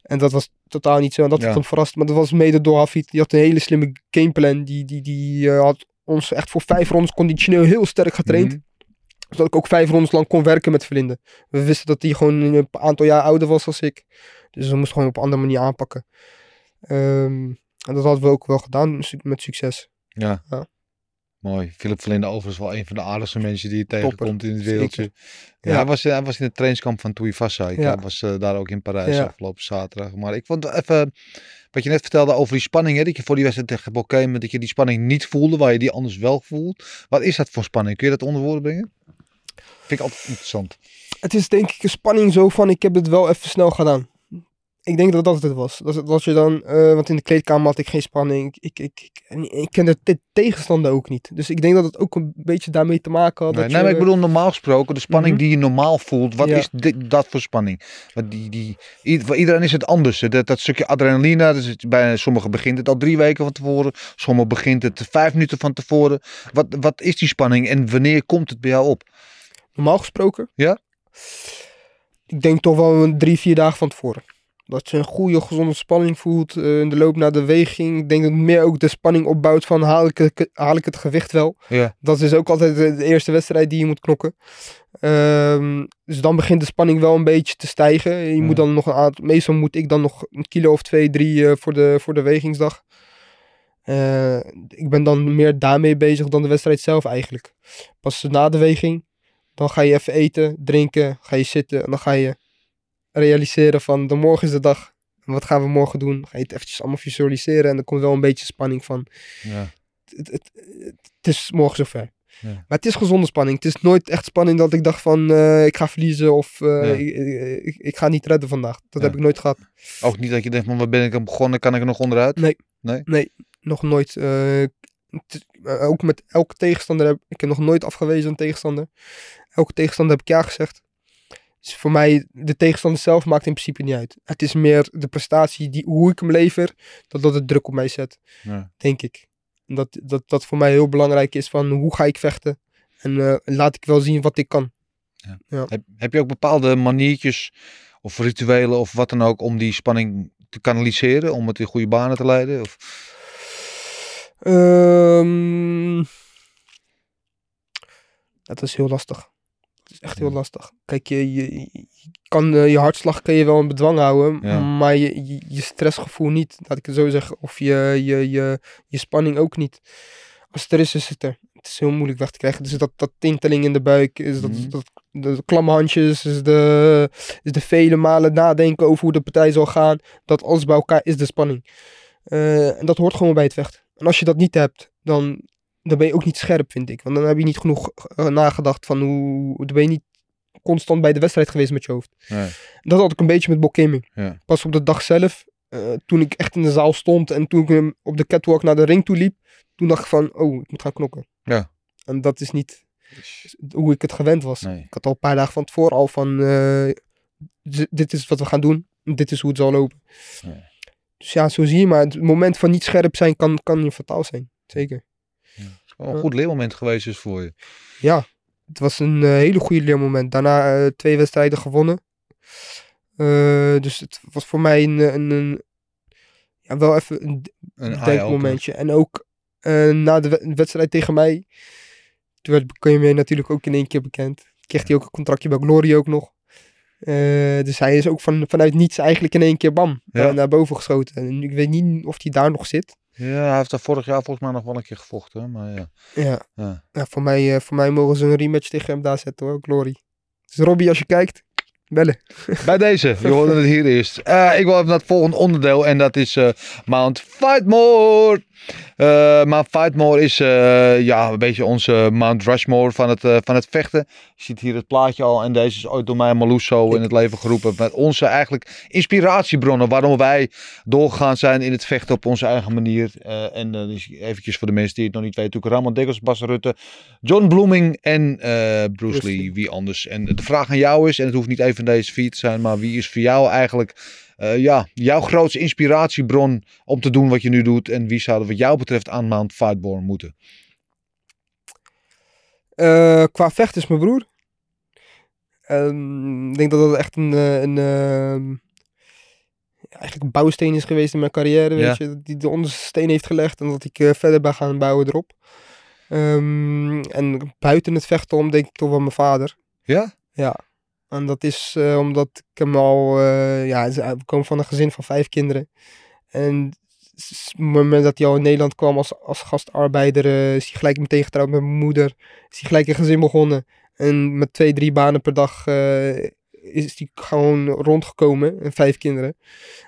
En dat was totaal niet zo. En dat Ja. had hem verrast. Maar dat was mede door Hafid. Die had een hele slimme gameplan. Die, die, die eh, had ons echt voor vijf rondes conditioneel heel sterk getraind. Mhm. Zodat ik ook vijf rondes lang kon werken met Verlinde. We wisten dat hij gewoon een aantal jaar ouder was als ik. Dus we moesten gewoon op een andere manier aanpakken. Ehm, en dat hadden we ook wel gedaan met succes. Ja. Ja. Mooi. Philip Verlinde overigens wel een van de aardigste mensen die je tegenkomt in het wereldje. Ja, Ja. Hij, was, hij was in het trainingskamp van Toei Vassa. Ik Ja. eh, was eh, daar ook in Parijs Ja. afgelopen zaterdag. Maar ik vond even, wat je net vertelde over die spanning. Hè, dat je voor die wedstrijd tegen Bokeem, dat je die spanning niet voelde, waar je die anders wel voelt. Wat is dat voor spanning? Kun je dat onder woorden brengen? Vind ik altijd interessant. Het is denk ik een spanning zo van, ik heb het wel even snel gedaan. Ik denk dat dat het was. Dat, je dan, eh, want in de kleedkamer had ik geen spanning. Ik, ik, ik, en ik ken de te- tegenstander ook niet. Dus ik denk dat het ook een beetje daarmee te maken had. Nee, dat nee, je, maar ik bedoel normaal gesproken, de spanning Mhm. die je normaal voelt. Wat Ja. is dit, dat voor spanning? Want die, die, voor iedereen is het anders. hè. Dat, dat stukje adrenaline, het- bij sommigen begint het al drie weken van tevoren. Sommigen begint het vijf minuten van tevoren. Wat, wat is die spanning en wanneer komt het bij jou op? Normaal gesproken? Ja? Ik denk toch wel een drie, vier dagen van tevoren. Dat je een goede, gezonde spanning voelt eh, in de loop naar de weging. Ik denk dat het meer ook de spanning opbouwt van haal ik het, haal ik het gewicht wel. Ja. Dat is ook altijd de, eerste wedstrijd die je moet knokken. Ehm, dus dan begint de spanning wel een beetje te stijgen. Je Ja. moet dan nog een aantal, meestal moet ik dan nog een kilo of twee, drie eh, voor, de, voor de wegingsdag. Eh, ik ben dan meer daarmee bezig dan de wedstrijd zelf eigenlijk. Pas na de weging, dan ga je even eten, drinken, ga je zitten en dan ga je realiseren van de morgen is de dag. Wat gaan we morgen doen? Ga je het eventjes allemaal visualiseren en dan komt wel een beetje spanning van Ja. het, het, het is morgen zover. Ja. Maar het is gezonde spanning. Het is nooit echt spanning dat ik dacht van eh, ik ga verliezen of eh, Ja. ik, ik, ga niet redden vandaag. Dat Ja. heb ik nooit gehad. Ook niet dat je denkt, van waar ben ik aan begonnen? Kan ik er nog onderuit? Nog nooit. eh, ook met elke tegenstander heb ik heb nog nooit afgewezen een tegenstander. Elke tegenstander heb ik ja gezegd. Dus voor mij, de tegenstander zelf maakt in principe niet uit. Het is meer de prestatie, die, hoe ik hem lever, dat dat het druk op mij zet. Ja. denk ik. Dat, dat, dat voor mij heel belangrijk is van hoe ga ik vechten. En eh, laat ik wel zien wat ik kan. Heb, heb je ook bepaalde maniertjes of rituelen of wat dan ook om die spanning te kanaliseren? Om het in goede banen te leiden? Of, Ehm, dat is heel lastig. Is echt heel lastig. Kijk, je, je, je kan, eh, je hartslag kan je wel in bedwang houden, Ja. maar je, je, je stressgevoel niet, laat ik het zo zeggen. Of je, je, je, je spanning ook niet. Als het er is, is het er. Het is heel moeilijk weg te krijgen. Dus dat, dat tinteling in de buik, is dat, Mhm. dat, de klamme handjes, is de, is de vele malen nadenken over hoe de partij zal gaan. Dat alles bij elkaar is de spanning. Eh, en dat hoort gewoon bij het vechten. En als je dat niet hebt, dan, dan ben je ook niet scherp, vind ik. Want dan heb je niet genoeg eh, nagedacht van hoe... Dan ben je niet constant bij de wedstrijd geweest met je hoofd. nee. Dat had ik een beetje met Bokeming. Ja. Pas op de dag zelf, eh, toen ik echt in de zaal stond en toen ik hem op de catwalk naar de ring toe liep, toen dacht ik van, oh, ik moet gaan knokken. Ja. En dat is niet hoe ik het gewend was. Nee. Ik had al een paar dagen van tevoren al van, eh, dit is wat we gaan doen, dit is hoe het zal lopen. Dus ja, zo zie je maar, het moment van niet scherp zijn kan, kan je fataal zijn. Zeker. Een goed leermoment geweest is voor je. Ja, het was een eh, hele goede leermoment. Daarna eh, twee wedstrijden gewonnen. Eh, dus het was voor mij een, een, een- ja, wel even een Een denkmomentje. En ook na de we- wedstrijd tegen mij, toen werd Bekeme natuurlijk ook in één keer bekend. Kreeg hij ook een contractje bij Glory ook nog. Dus hij is ook van, vanuit niets eigenlijk in één keer bam Ja. naar boven geschoten. En ik weet niet of hij daar nog zit. Ja, hij heeft daar vorig jaar volgens mij nog wel een keer gevochten. Maar ja. Ja, ja. ja voor, mij, eh, voor mij mogen ze een rematch tegen hem daar zetten hoor, Glory. Dus Robbie, als je kijkt, bellen. *laughs* Bij deze, je hoorde het hier eerst. Eh, ik wil even naar het volgende onderdeel en dat is eh, Mount Fightmore. Eh Mount Fightmore is eh, ja, een beetje onze Mount Rushmore van het, eh, van het vechten. Je ziet hier het plaatje al en deze is ooit door mij en Maluso in het leven geroepen. Met onze eigenlijk inspiratiebronnen waarom wij doorgegaan zijn in het vechten op onze eigen manier. En uh, dus eventjes voor de mensen die het nog niet weten. Ramon Dekkers, Bas Rutte, John Blooming en Bruce Bruce Lee. Wie anders? En de vraag aan jou is, en het hoeft niet even van deze vier te zijn, maar wie is voor jou eigenlijk eh, ja, jouw grootste inspiratiebron om te doen wat je nu doet? En wie zou er wat jou betreft aan Mount Fightborn moeten? Eh, qua vecht is mijn broer. Ehm, ik denk dat dat echt een, eh, een ehm, eigenlijk een bouwsteen is geweest in mijn carrière, Ja. weet je. Die de onderste steen heeft gelegd en dat ik verder ben gaan bouwen erop. Ehm, en buiten het vechten om denk ik toch wel mijn vader. Ja? Ja. En dat is eh, omdat ik hem al, eh, ja, we komen van een gezin van vijf kinderen. En op het moment dat hij al in Nederland kwam als, als gastarbeider, eh, is hij gelijk meteen getrouwd met mijn moeder. Is hij gelijk een gezin begonnen. En met twee, drie banen per dag is hij gewoon rondgekomen. En vijf kinderen.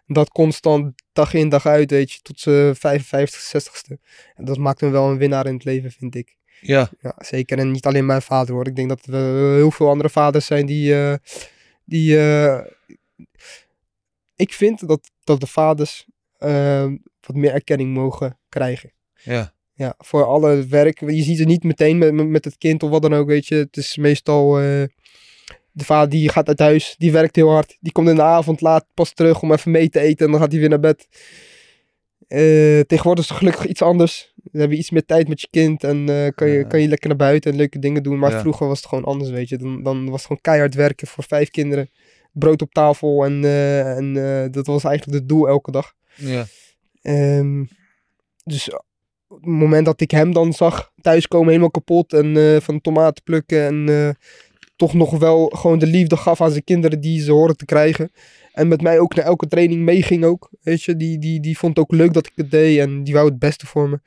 Dat constant dag in dag uit, weet je, tot zijn 55, 60ste. En dat maakt hem wel een winnaar in het leven, vind ik. Ja, Ja, zeker. En niet alleen mijn vader hoor. Ik denk dat er heel veel andere vaders zijn die. eh, die eh, ik vind dat, dat de vaders eh, wat meer erkenning mogen krijgen. ja. Ja, voor alle werk. Je ziet het niet meteen met, met- het kind of wat dan ook, weet je. Het is meestal. eh, de vader die gaat uit huis, die werkt heel hard. Die komt in de avond laat pas terug om even mee te eten en dan gaat hij weer naar bed. Eh, tegenwoordig is het gelukkig iets anders. Dan heb je iets meer tijd met je kind en eh, kan, je, kan je lekker naar buiten en leuke dingen doen. Maar Ja. vroeger was het gewoon anders, weet je. Dan, dan was het gewoon keihard werken voor vijf kinderen. Brood op tafel en, eh, en eh, dat was eigenlijk het doel elke dag. ja. Ehm, dus op het moment dat ik hem dan zag thuiskomen helemaal kapot en van tomaten plukken en toch nog wel gewoon de liefde gaf aan zijn kinderen die ze horen te krijgen. En met mij ook naar elke training meeging ook, weet je. Die, die, die vond ook leuk dat ik het deed en die wou het beste voor me.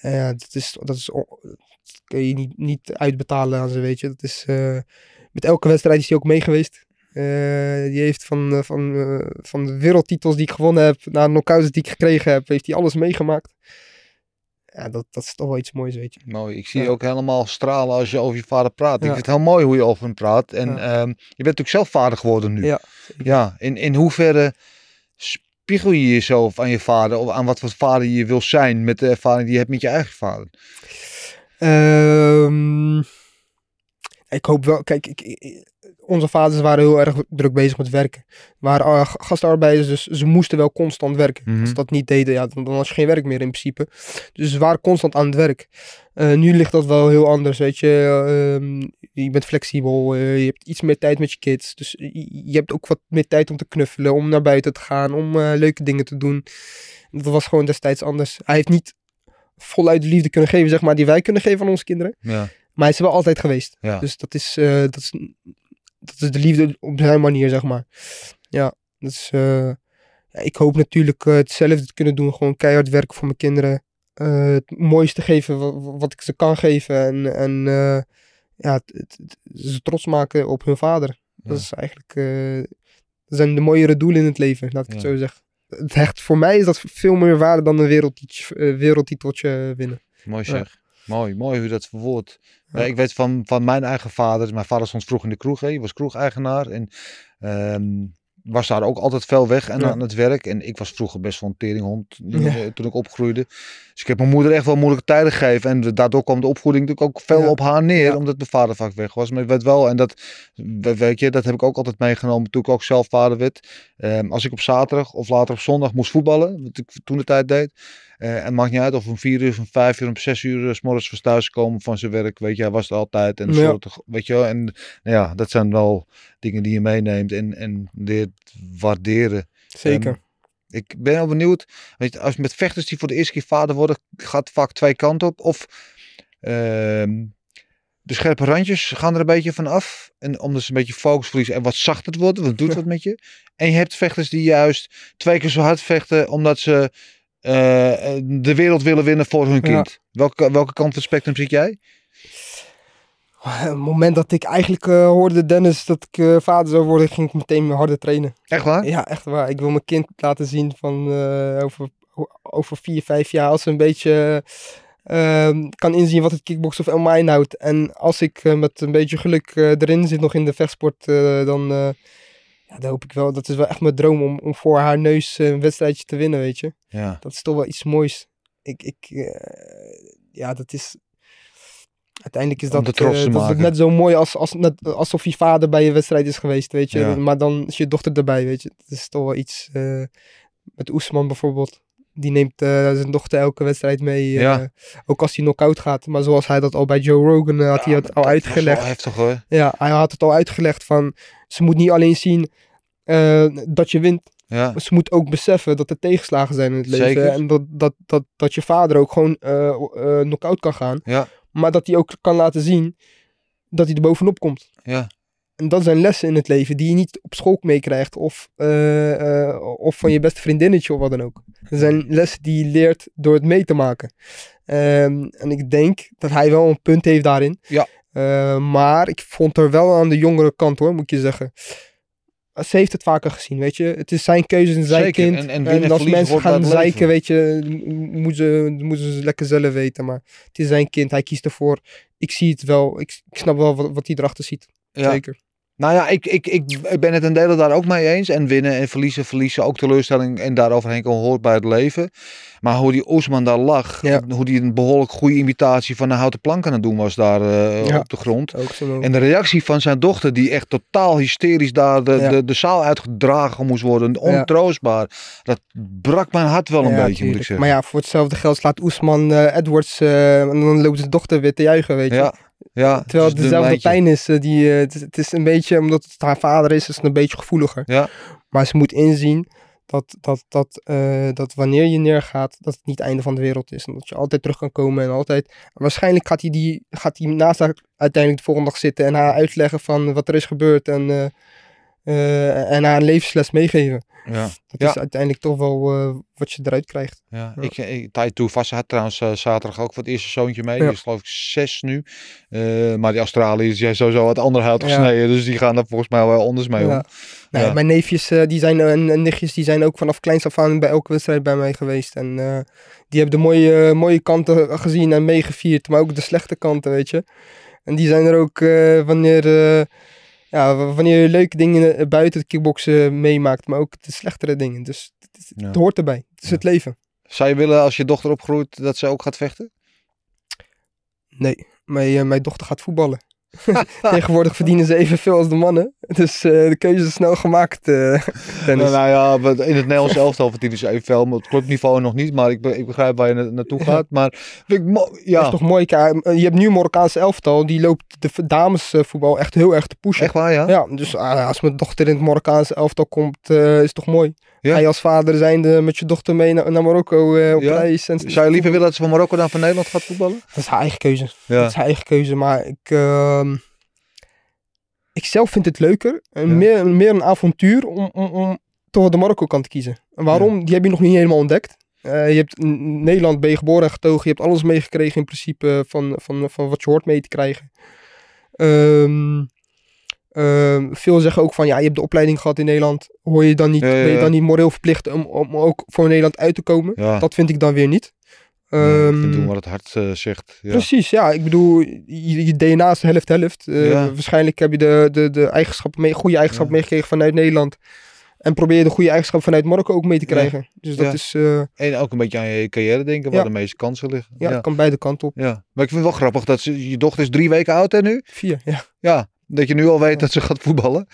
Ja, dat is, dat is, dat kun je niet, niet uitbetalen aan ze, weet je. Dat is, eh, met elke wedstrijd is hij ook mee geweest. Eh, die heeft van, eh, van, van de wereldtitels die ik gewonnen heb, naar knockouts die ik gekregen heb, heeft hij alles meegemaakt. Ja, dat, dat is toch wel iets moois, weet je. Mooi. Ik zie Ja. je ook helemaal stralen als je over je vader praat. Ik vind het heel mooi hoe je over hem praat. En ehm, je bent natuurlijk zelf vader geworden nu. Ja, Ja, in, in hoeverre spiegel je jezelf aan je vader of aan wat voor vader je wil zijn met de ervaring die je hebt met je eigen vader? Ehm, ik hoop wel, kijk, ik, ik- onze vaders waren heel erg druk bezig met werken. waren uh, gastarbeiders, dus ze moesten wel constant werken. Mhm. Als ze dat niet deden, ja, dan, dan was je geen werk meer in principe. Dus ze waren constant aan het werk. Eh, nu ligt dat wel heel anders, weet je. Ehm, je bent flexibel, eh, je hebt iets meer tijd met je kids. Dus je, hebt ook wat meer tijd om te knuffelen, om naar buiten te gaan, om eh, leuke dingen te doen. Dat was gewoon destijds anders. Hij heeft niet voluit de liefde kunnen geven, zeg maar, die wij kunnen geven aan onze kinderen. Ja, Maar hij is er wel altijd geweest. ja. Dus dat is, eh, dat, is, dat is de liefde op zijn manier, zeg maar. Ja, dus ja, ik hoop natuurlijk eh, hetzelfde te kunnen doen. Gewoon keihard werken voor mijn kinderen. Eh, het mooiste geven wat, wat ik ze kan geven. En, en ja, ze trots maken op hun vader. Dat is eigenlijk... dat zijn de mooiere doelen in het leven, laat ik het zo zeggen. Het hecht, voor mij is dat veel meer waarde dan een wereldtiteltje, wereldtiteltje winnen. Mooi zeg. Mooi, mooi hoe dat. Ja. Ja, ik weet van, van mijn eigen vader. Mijn vader stond vroeg in de kroeg. Hij was kroegeigenaar. En ehm, was daar ook altijd veel weg en Ja. aan het werk. En ik was vroeger best wel een teringhond Ja. eh, toen ik opgroeide. Dus ik heb mijn moeder echt wel moeilijke tijden gegeven. En daardoor kwam de opvoeding natuurlijk ook veel op haar neer. Omdat mijn vader vaak weg was. Maar ik weet wel, en dat, we- weet je, dat heb ik ook altijd meegenomen toen ik ook zelf vader werd. Ehm, als ik op zaterdag of later op zondag moest voetballen. Wat ik toen de tijd deed. Eh, en het maakt niet uit of om vier uur, of om vijf uur, om zes uur, eh, s morgens was thuis komen van zijn werk. Weet je, hij was er altijd. En, Ja. soort, weet je wel. En nou ja, dat zijn wel dingen die je meeneemt en, en leert waarderen. Zeker. Ehm, ik ben wel benieuwd, weet je, als met vechters die voor de eerste keer vader worden, gaat vaak twee kanten op. Of ehm, de scherpe randjes gaan er een beetje van af. En omdat ze een beetje focus verliezen en wat zachter worden, wat doet *laughs* wat met je. En je hebt vechters die juist twee keer zo hard vechten, omdat ze de wereld willen winnen voor hun Ja. kind. Welke, welke kant van het spectrum zit jij? Het moment dat ik eigenlijk eh, hoorde Dennis dat ik eh, vader zou worden, ging ik meteen harder trainen. Echt waar? Ja, echt waar. Ik wil mijn kind laten zien van eh, over, over vier, vijf jaar als ze een beetje eh, ehm, kan inzien wat het kickboksen of MMA inhoudt. En als ik eh, met een beetje geluk eh, erin zit nog in de vechtsport, eh, dan, eh, ja, dan hoop ik wel. Dat is wel echt mijn droom om, om voor haar neus eh, een wedstrijdje te winnen, weet je. Ja. Dat is toch wel iets moois. Ik, ik, eh, ja, dat is. Uiteindelijk is dat, te dat is net zo mooi als, als, net, alsof je vader bij je wedstrijd is geweest, weet je. Ja. Maar dan is je dochter erbij, weet je. Dat is toch wel iets. met Oesman bijvoorbeeld. Die neemt zijn dochter elke wedstrijd mee. Ja. Ook als hij knock-out gaat. Maar zoals hij dat al bij Joe Rogan had hij het al uitgelegd. heftig hoor. Ja, hij had het al uitgelegd van. Ze moet niet alleen zien eh, dat je wint. Ja. Ze moet ook beseffen dat er tegenslagen zijn in het leven. Zeker. En dat, dat, dat, dat je vader ook gewoon eh, knock-out kan gaan. Ja. Maar dat hij ook kan laten zien dat hij er bovenop komt. Ja. En dat zijn lessen in het leven die je niet op school meekrijgt of, of van je beste vriendinnetje of wat dan ook. Dat zijn lessen die je leert door het mee te maken. Ehm, en ik denk dat hij wel een punt heeft daarin. Ja. Eh, maar ik vond er wel aan de jongere kant hoor, moet je zeggen. Ze heeft het vaker gezien, weet je. Het is zijn keuze en zijn Zeker. kind. En- En, als mensen gaan zeiken, weet je, moeten ze, moeten ze lekker zelf weten. Maar het is zijn kind, hij kiest ervoor. Ik zie het wel, ik, ik snap wel wat, wat hij erachter ziet. Ja. Zeker. Nou ja, ik, ik, ik, ik ben het een deel daar ook mee eens. En winnen en verliezen, verliezen, ook teleurstelling en daaroverheen komen hoort bij het leven. Maar hoe die Oesman daar lag, Ja. hoe die een behoorlijk goede imitatie van een houten plank aan het doen was daar eh, Ja. op de grond. En de reactie van zijn dochter, die echt totaal hysterisch daar de, Ja. de, de zaal uitgedragen moest worden, ontroostbaar. Dat brak mijn hart wel een beetje, moet ik zeggen. Maar ja, voor hetzelfde geld slaat Oesman eh, Edwards eh, en dan loopt zijn dochter weer te juichen, weet je. Ja, Terwijl het dezelfde pijn is. eh, die, eh, het, is het is een beetje, omdat het haar vader is, is het een beetje gevoeliger. Ja. Maar ze moet inzien dat, dat, dat, eh, dat wanneer je neergaat, dat het niet het einde van de wereld is. En dat je altijd terug kan komen en altijd... Waarschijnlijk gaat hij, die, gaat hij naast haar uiteindelijk de volgende dag zitten en haar uitleggen van wat er is gebeurd en, eh, en haar een levensles meegeven. Ja. Dat Ja. is uiteindelijk toch wel eh, wat je eruit krijgt. Ja, Ja. ik, ik Taito Vassa had trouwens eh, zaterdag ook voor het eerste zoontje mee. Ja. Die is geloof ik zes nu. Eh, maar die Australiërs zijn sowieso wat ander hout Ja. gesneden. Dus die gaan daar volgens mij wel anders mee om. Ja. Nee. Mijn neefjes eh, die zijn, en, en nichtjes die zijn ook vanaf kleins af aan bij elke wedstrijd bij mij geweest. En eh, die hebben de mooie, mooie kanten gezien en meegevierd, maar ook de slechte kanten, weet je. En die zijn er ook eh, wanneer, eh, ja, wanneer je leuke dingen eh, buiten het kickboksen meemaakt, maar ook de slechtere dingen. Dus het, het- Ja. het hoort erbij. Het is Ja. het leven. Zou je willen als je dochter opgroeit dat ze ook gaat vechten? Nee, mijn, eh, mijn dochter gaat voetballen. *laughs* Tegenwoordig verdienen ze evenveel als de mannen. Dus eh, de keuze is snel gemaakt, eh. Nou, nou ja, in het Nederlands elftal verdienen ze evenveel. Maar op clubniveau nog niet. Maar ik, be- ik begrijp waar je na- naartoe gaat. Maar ik mo- Dat ja, is toch mooi. Kijk, Je hebt nu een Marokkaanse elftal. Die loopt de damesvoetbal echt heel erg te pushen. echt waar ja? Ja, dus ah, als mijn dochter in het Marokkaanse elftal komt, eh, is het toch mooi. Ja. Ga je als vader zijnde met je dochter mee naar, naar Marokko eh, op Ja. reis. En Zou je liever willen dat ze van Marokko dan van Nederland gaat voetballen? Dat is haar eigen keuze. Dat Ja. is haar eigen keuze. Maar ik, ik zelf vind het leuker. En Ja. meer, meer een avontuur om, om, om toch de Marokko kant te kiezen. En waarom? Die heb je nog niet helemaal ontdekt. Eh, je hebt in Nederland ben je geboren en getogen. Je hebt alles meegekregen in principe van, van, van wat je hoort mee te krijgen. Ehm ehm, veel zeggen ook van ja, je hebt de opleiding gehad in Nederland. Hoor je dan niet, Ja, ja, ben je dan niet moreel verplicht om, om ook voor Nederland uit te komen? Dat vind ik dan weer niet. Ja, ik Ehm, doen wat het hart eh, zegt. Ja. Precies, ja. Ik bedoel, je, je DNA is helft-helft. Eh, Ja. Waarschijnlijk heb je de, de, de eigenschappen mee, goede eigenschappen Ja. meegekregen vanuit Nederland. En probeer je de goede eigenschappen vanuit Marokko ook mee te Ja. krijgen. Dus dat Ja. is, eh, En ook een beetje aan je carrière denken, waar Ja. de meeste kansen liggen. ja, ja. het kan beide kanten op. Ja, maar ik vind het wel grappig dat ze, je dochter is drie weken oud hè nu. Vier, ja. Ja, dat je nu al weet dat ze gaat voetballen.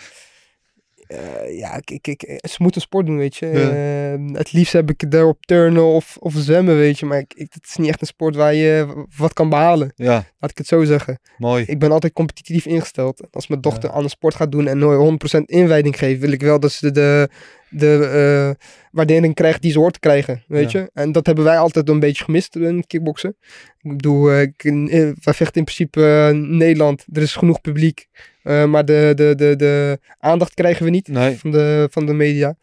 Eh, ja, ik, ik, ik, ze moet een sport doen, weet je. Ja. Eh, het liefst heb ik daarop turnen of, of zwemmen, weet je. Maar ik, ik, het is niet echt een sport waar je wat kan behalen. Ja, Laat ik het zo zeggen. mooi. Ik ben altijd competitief ingesteld. Als mijn dochter Ja. aan een sport gaat doen en nooit 100% inwijding geeft, wil ik wel dat ze de, de eh, waardering krijgt die ze hoort te krijgen. Weet Ja. je? En dat hebben wij altijd een beetje gemist in kickboksen. Ik bedoel, eh, ik, wij vechten in principe Nederland. Er is genoeg publiek. Eh, maar de, de, de, de aandacht krijgen we niet Nee, van de, van de media.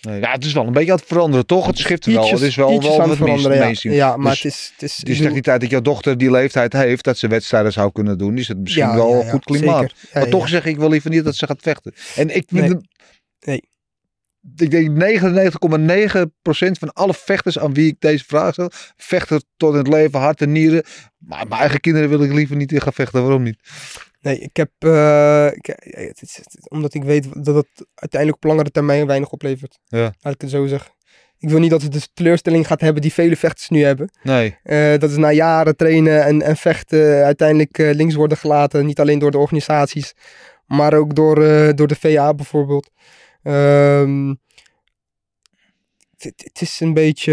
nee, ja, het is wel een beetje aan het veranderen, toch? Het schift wel. Het is wel, wel aan wat het veranderen, ja. mainstream. Ja, maar Dus- het is... Het is Dus bedoel- die tijd dat jouw dochter die leeftijd heeft, dat ze wedstrijden zou kunnen doen, is het misschien ja, wel ja, een goed klimaat. maar toch zeg ik wel liever niet dat ze gaat vechten. En ik Nee. Ik denk 99,9% van alle vechters aan wie ik deze vraag stel, vechten tot in het leven, hart en nieren. Maar mijn eigen kinderen wil ik liever niet in gaan vechten. Waarom niet? Nee, ik heb. eh, ik- ja, het is, het is- omdat ik weet dat het uiteindelijk op langere termijn weinig oplevert. Ja. Laat ik het zo zeggen. Ik wil niet dat het de teleurstelling gaat hebben die vele vechters nu hebben. Nee. Eh, dat is na jaren trainen en, en vechten uiteindelijk eh, links worden gelaten. Niet alleen door de organisaties, maar ook door, eh, door de VA bijvoorbeeld. Ehm, het, het is een beetje.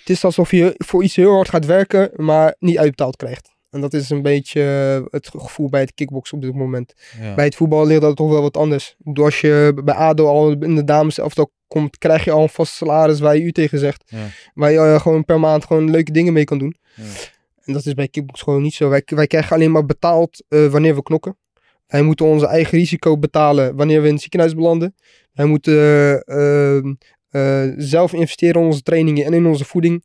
Het is alsof je voor iets heel hard gaat werken, maar niet uitbetaald krijgt. En dat is een beetje eh, het gevoel bij het kickboksen op dit moment. Ja. Bij het voetbal ligt dat toch wel wat anders. Bedoel, als je bij ADO al in de dames elftal komt, krijg je al een vast salaris waar je u tegen zegt. Ja. Waar je eh, gewoon per maand gewoon leuke dingen mee kan doen. Ja. En dat is bij kickbox gewoon niet zo. Wij, wij krijgen alleen maar betaald eh, wanneer we knokken. Wij moeten onze eigen risico betalen wanneer we in het ziekenhuis belanden. Wij moeten eh, ehm, eh, zelf investeren in onze trainingen en in onze voeding.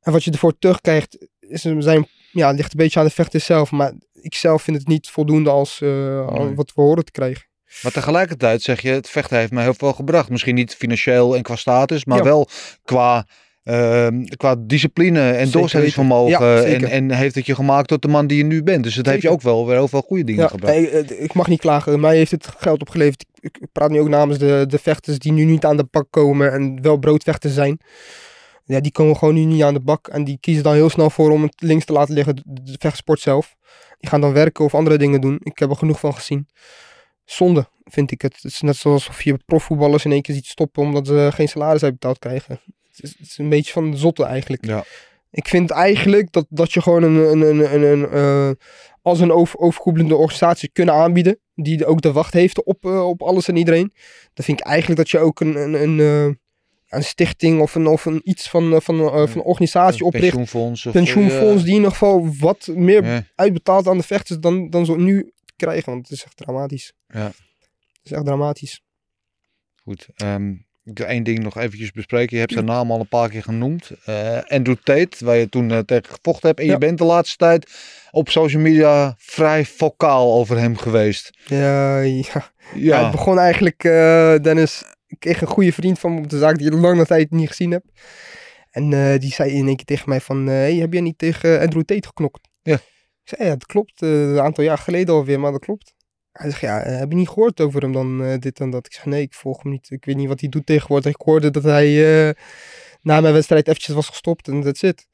En wat je ervoor terugkrijgt, is, zijn, ja, ligt een beetje aan de vechters zelf. Maar ik zelf vind het niet voldoende als, eh, Nee. wat we horen te krijgen. Maar tegelijkertijd zeg je, het vechten heeft mij heel veel gebracht. Misschien niet financieel en qua status, maar Ja. wel qua, ehm, qua discipline en doorzettingsvermogen. Ja, en, en heeft het je gemaakt tot de man die je nu bent. Dus het heeft je ook wel weer heel veel goede dingen Ja, gebracht. nee, ik mag niet klagen. Mij heeft het geld opgeleverd. Ik, praat nu ook namens de, de vechters die nu niet aan de bak komen en wel broodvechters zijn. Ja, die komen gewoon nu niet aan de bak. En die kiezen dan heel snel voor om het links te laten liggen, de, vechtsport zelf. Die gaan dan werken of andere dingen doen. Ik heb er genoeg van gezien. Zonde, vind ik het. Het is net zoals of je profvoetballers in één keer ziet stoppen omdat ze geen salaris uitbetaald krijgen. Het is, het is een beetje van de zotte eigenlijk. Ja. Ik vind eigenlijk dat, dat je gewoon een, een, een, een, een, eh, als een over, overkoepelende organisatie kunnen aanbieden. Die ook de wacht heeft op, eh, op alles en iedereen. Dan vind ik eigenlijk dat je ook een, een, een, eh, een stichting of een, of een iets van, eh, van, eh, van een organisatie Een opricht. pensioenfonds. Of, Pensioenfonds die in ieder geval wat meer uitbetaalt aan de vechters dan, dan zo nu krijgen. Want het is echt dramatisch. Ja. Het is echt dramatisch. Goed. ehm, ik wil één ding nog eventjes bespreken. Je hebt zijn naam al een paar keer genoemd. Eh, Andrew Tate, waar je toen tegen gevochten hebt. En je bent de laatste tijd op social media vrij vocaal over hem geweest. Ja, ja. Ja, Ja, het begon eigenlijk, eh, Dennis, kreeg een goede vriend van me op de zaak die ik lange tijd niet gezien heb. En eh, die zei in één keer tegen mij van, eh, hey, heb jij niet tegen Andrew Tate geknokt? Ja. Ik zei, ja, dat klopt. eh, een aantal jaar geleden alweer, maar dat klopt. Hij zegt, ja, heb je niet gehoord over hem dan dit en dat? Ik zeg, nee, ik volg hem niet. Ik weet niet wat hij doet tegenwoordig. Ik hoorde dat hij na mijn wedstrijd eventjes was gestopt en that's it.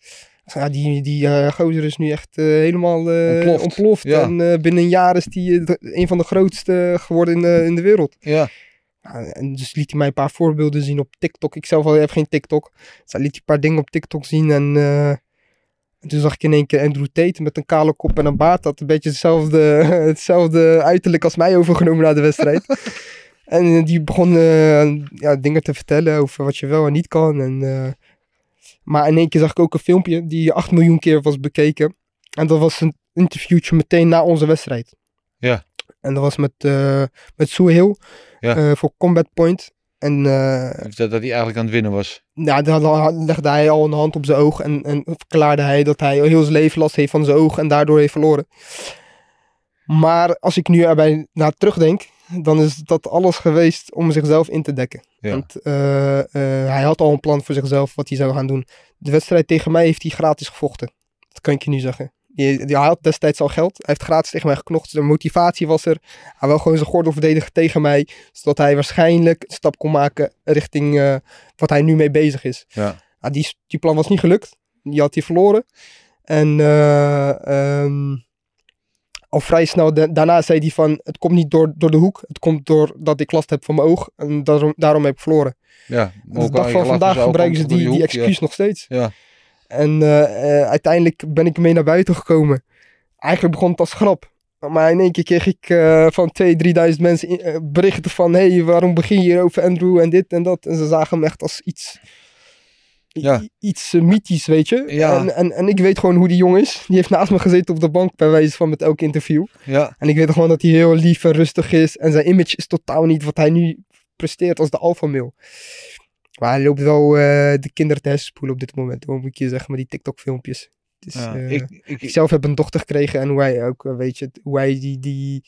Ik zeg, ja, die, die eh, gozer is nu echt helemaal Ontploft. ontploft. Ja. En binnen een jaar is hij een van de grootste geworden in de, in de wereld. ja. Ja, en dus liet hij mij een paar voorbeelden zien op TikTok. Ik zelf al heb geen TikTok. Dus hij liet hij een paar dingen op TikTok zien. En, eh, en toen zag ik in één keer Andrew Tate met een kale kop en een baard. Dat een beetje hetzelfde, *laughs* hetzelfde uiterlijk als mij overgenomen na de wedstrijd. *laughs* en eh, die begon eh, ja, dingen te vertellen over wat je wel en niet kan. En, maar in één keer zag ik ook een filmpje die 8 miljoen keer was bekeken. En dat was een interviewtje meteen na onze wedstrijd. Ja. En dat was met, eh met Sue Hill Ja. eh, voor Combat Point. En eh, Dat, dat hij eigenlijk aan het winnen was. ja, dan legde hij al een hand op zijn oog en, en verklaarde hij dat hij heel zijn leven last heeft van zijn oog en daardoor heeft verloren. Maar als ik nu erbij naar terugdenk, dan is dat alles geweest om zichzelf in te dekken. Ja. Want hij had al een plan voor zichzelf wat hij zou gaan doen. De wedstrijd tegen mij heeft hij gratis gevochten. Dat kan ik je nu zeggen. Die, had destijds al geld. Hij heeft gratis tegen mij geknocht. De motivatie was er. Hij wil gewoon zijn gordel verdedigen tegen mij. Zodat hij waarschijnlijk een stap kon maken richting eh, wat hij nu mee bezig is. Ja. Nou, die, die plan was niet gelukt. Die had hij verloren. En eh, ehm, al vrij snel da- daarna zei hij van... Het komt niet door, door de hoek. Het komt doordat ik last heb van mijn oog. En daarom, daarom heb ik verloren. Ja, En de dag van vandaag dus gebruiken ze die, die excuus nog steeds. Ja. En eh, eh, uiteindelijk ben ik ermee naar buiten gekomen. Eigenlijk begon het als grap. Maar in één keer kreeg ik eh, van 2.000, 3.000 mensen in- berichten van... Hé, hey, waarom begin je hier over Andrew en dit en dat? En ze zagen hem echt als iets... Ja. Iets mythisch, weet je. Ja. En, en, en ik weet gewoon hoe die jongen is. Die heeft naast me gezeten op de bank bij wijze van met elk interview. ja. En ik weet gewoon dat hij heel lief en rustig is. En zijn image is totaal niet wat hij nu presteert als de alpha male. Maar hij loopt wel eh, de kinderen te op dit moment. Hoe moet je zeggen, met die TikTok filmpjes. Dus, Ja, eh, ik, ik, ik zelf heb een dochter gekregen en hoe hij ook, eh, weet je, hoe hij die, die,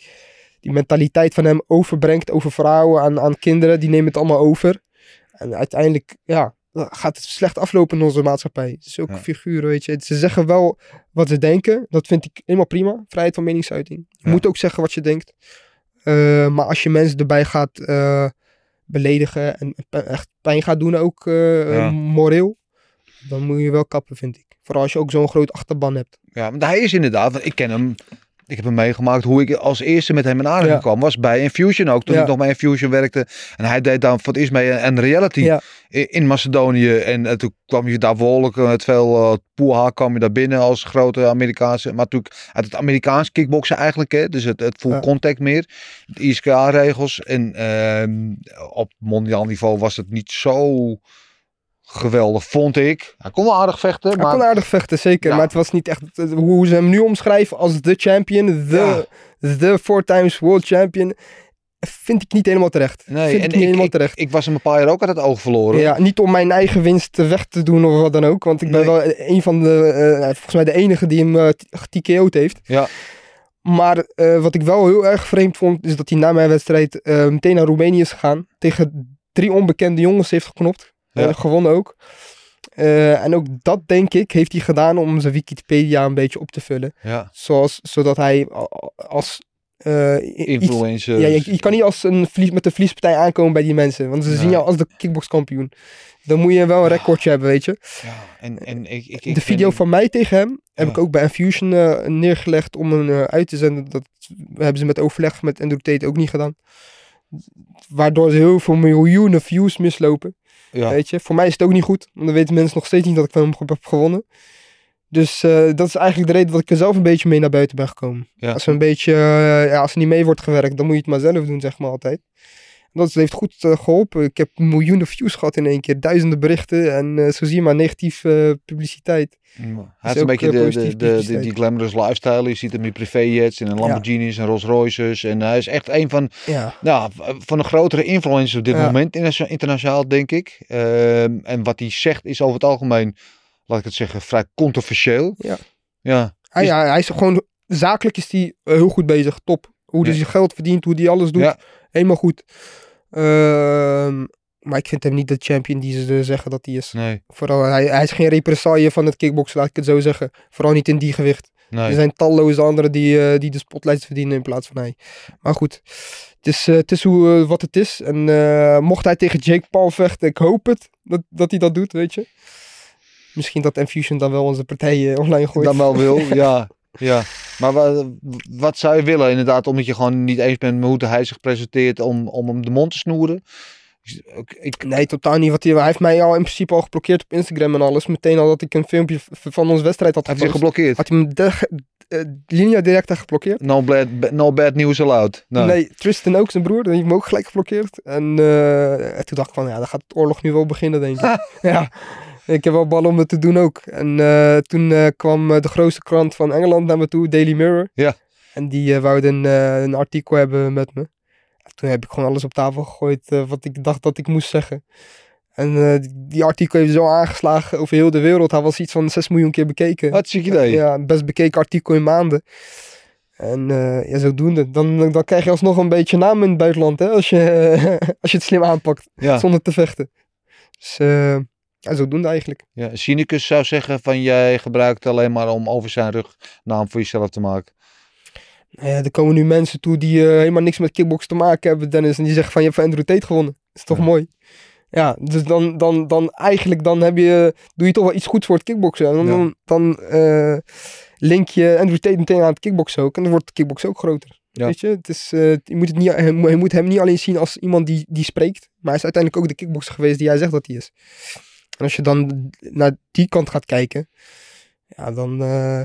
die mentaliteit van hem overbrengt over vrouwen aan, aan kinderen, die nemen het allemaal over. En uiteindelijk, ja, gaat het slecht aflopen in onze maatschappij. Is ook Ja. figuren, weet je. Ze zeggen wel wat ze denken, dat vind ik helemaal prima. Vrijheid van meningsuiting. Je Ja. moet ook zeggen wat je denkt. Maar als je mensen erbij gaat beledigen en echt pijn gaat doen, ook Ja. moreel, dan moet je wel kappen, vind ik. Vooral als je ook zo'n groot achterban hebt. Ja, maar hij is inderdaad, want ik ken hem. Ik heb hem meegemaakt hoe ik als eerste met hem in aanraking Ja. kwam. Was bij Infusion ook, toen Ja. ik nog bij Infusion werkte. En hij deed dan voor het eerst mee een, reality Ja. in Macedonië. En eh, toen kwam je daar behoorlijk eh, met veel uh, poeha kwam je daar binnen als grote Amerikaanse. Maar natuurlijk uit het Amerikaans kickboksen eigenlijk. Hè, dus het, het full contact meer. De ISKA-regels. En ehm, op mondiaal niveau was het niet zo geweldig, vond ik. Hij kon wel aardig vechten, Hij maar kon aardig vechten, zeker. Ja. Maar het was niet echt eh, hoe ze hem nu omschrijven als de champion, de, de four times world champion. Vind ik niet helemaal terecht. nee, vind en ik niet helemaal ik, terecht. ik was hem een paar jaar ook uit het oog verloren. Ja, niet om mijn eigen winst weg te doen of wat dan ook. Want ik ben Nee. wel een van de, eh, volgens mij de enige die hem uh, TKO'd heeft. Ja. Maar eh, wat ik wel heel erg vreemd vond, is dat hij na mijn wedstrijd eh, meteen naar Roemenië is gegaan. Tegen drie onbekende jongens heeft geknopt. Ja. En gewonnen ook. Eh, en ook dat, denk ik, heeft hij gedaan om zijn Wikipedia een beetje op te vullen. Ja, Zoals, zodat hij als... eh, i- iets, influencer. ja, je, je kan niet als een vlies, met een vliespartij aankomen bij die mensen. Want ze zien jou als de kickboxkampioen. Dan moet je wel een recordje hebben, weet je. Ja, en, en ik, ik, ik de video van mij tegen hem heb Ja. ik ook bij Infusion eh, neergelegd om hem eh, uit te zenden. Dat hebben ze met overleg met Andrew Tate ook niet gedaan. Waardoor ze heel veel miljoenen views mislopen. Ja, Weet je, voor mij is het ook niet goed. Want dan weten mensen nog steeds niet dat ik van hem heb gewonnen. Dus eh, dat is eigenlijk de reden dat ik er zelf een beetje mee naar buiten ben gekomen. Ja. Als er een beetje, eh, ja, als er niet mee wordt gewerkt, dan moet je het maar zelf doen, zeg maar altijd. Dat heeft goed eh, geholpen. Ik heb miljoenen views gehad in één keer, duizenden berichten. En eh, zo zie je maar negatief eh, publiciteit. hij is heeft een beetje de, de, de, die glamorous lifestyle. Je ziet hem in privéjets en in Lamborghinis en Rolls Royces. En hij is echt een van, Ja, nou, van de grotere influencers op dit Ja. moment, interna- internationaal denk ik. Ehm, en wat hij zegt is over het algemeen, laat ik het zeggen, vrij controversieel. Ja. Ja, hij, Is- ja, hij is gewoon, zakelijk is hij heel goed bezig, top. Hoe hij Ja. zijn geld verdient, hoe hij alles doet, Ja. helemaal goed. Ehm, maar ik vind hem niet de champion die ze zeggen dat hij is. nee, Vooral, hij, hij is geen represaille van het kickboksen, laat ik het zo zeggen. Vooral niet in die gewicht. nee. Er zijn talloze anderen die, eh, die de spotlights verdienen in plaats van hij. Maar goed, het is, eh, het is hoe, eh, wat het is. En mocht hij tegen Jake Paul vechten, ik hoop het, dat, dat hij dat doet, weet je. Misschien dat Infusion dan wel onze partij online gooit. dan wel wil, *laughs* ja. Ja, maar wat, wat zou je willen inderdaad, omdat je gewoon niet eens bent met hoe hij zich presenteert om, om hem de mond te snoeren? Ik, ik, Nee, totaal niet. Wat hij, hij heeft mij al in principe al geblokkeerd op Instagram en alles. Meteen al dat ik een filmpje van onze wedstrijd had hij gepost. geblokkeerd. Had hij me de, eh, linea directa geblokkeerd. No bad, no bad news allowed. Nou, Nee, Tristan ook, zijn broer. Die heeft me ook gelijk geblokkeerd. En eh, en toen dacht ik van, ja, dan gaat het oorlog nu wel beginnen, denk ik. *laughs* ja, ik heb wel ballen om het te doen ook. En eh, toen eh, kwam eh, de grootste krant van Engeland naar me toe, Daily Mirror. Ja. En die uh, wouden een, een artikel hebben met me. Toen heb ik gewoon alles op tafel gegooid wat ik dacht dat ik moest zeggen. En die, artikel heeft zo aangeslagen over heel de wereld. Hij was iets van 6 miljoen keer bekeken. Hartstikke idee. Ja, best bekeken artikel in maanden. En eh, ja, zodoende. Dan, dan krijg je alsnog een beetje naam in het buitenland, hè, als je, *laughs* als je het slim aanpakt, Ja. zonder te vechten. Dus ja, zodoende eigenlijk. Ja, Cynicus zou zeggen van jij gebruikt het alleen maar om over zijn rug naam voor jezelf te maken. Nou ja, er komen nu mensen toe die eh, helemaal niks met kickbox te maken hebben, Dennis. En die zeggen van, je hebt van Andrew Tate gewonnen. is toch Ja. mooi? Ja, dus dan, dan, dan eigenlijk dan heb je, doe je toch wel iets goeds voor het kickboksen. En dan, Ja. dan, dan eh, link je Andrew Tate meteen aan het kickboksen ook. En dan wordt het kickboksen ook groter. Ja. Weet je, het is, eh, je, moet het niet, je moet- hem niet alleen zien als iemand die, die spreekt. Maar hij is uiteindelijk ook de kickbokser geweest die hij zegt dat hij is. En als je dan naar die kant gaat kijken, ja, dan, eh,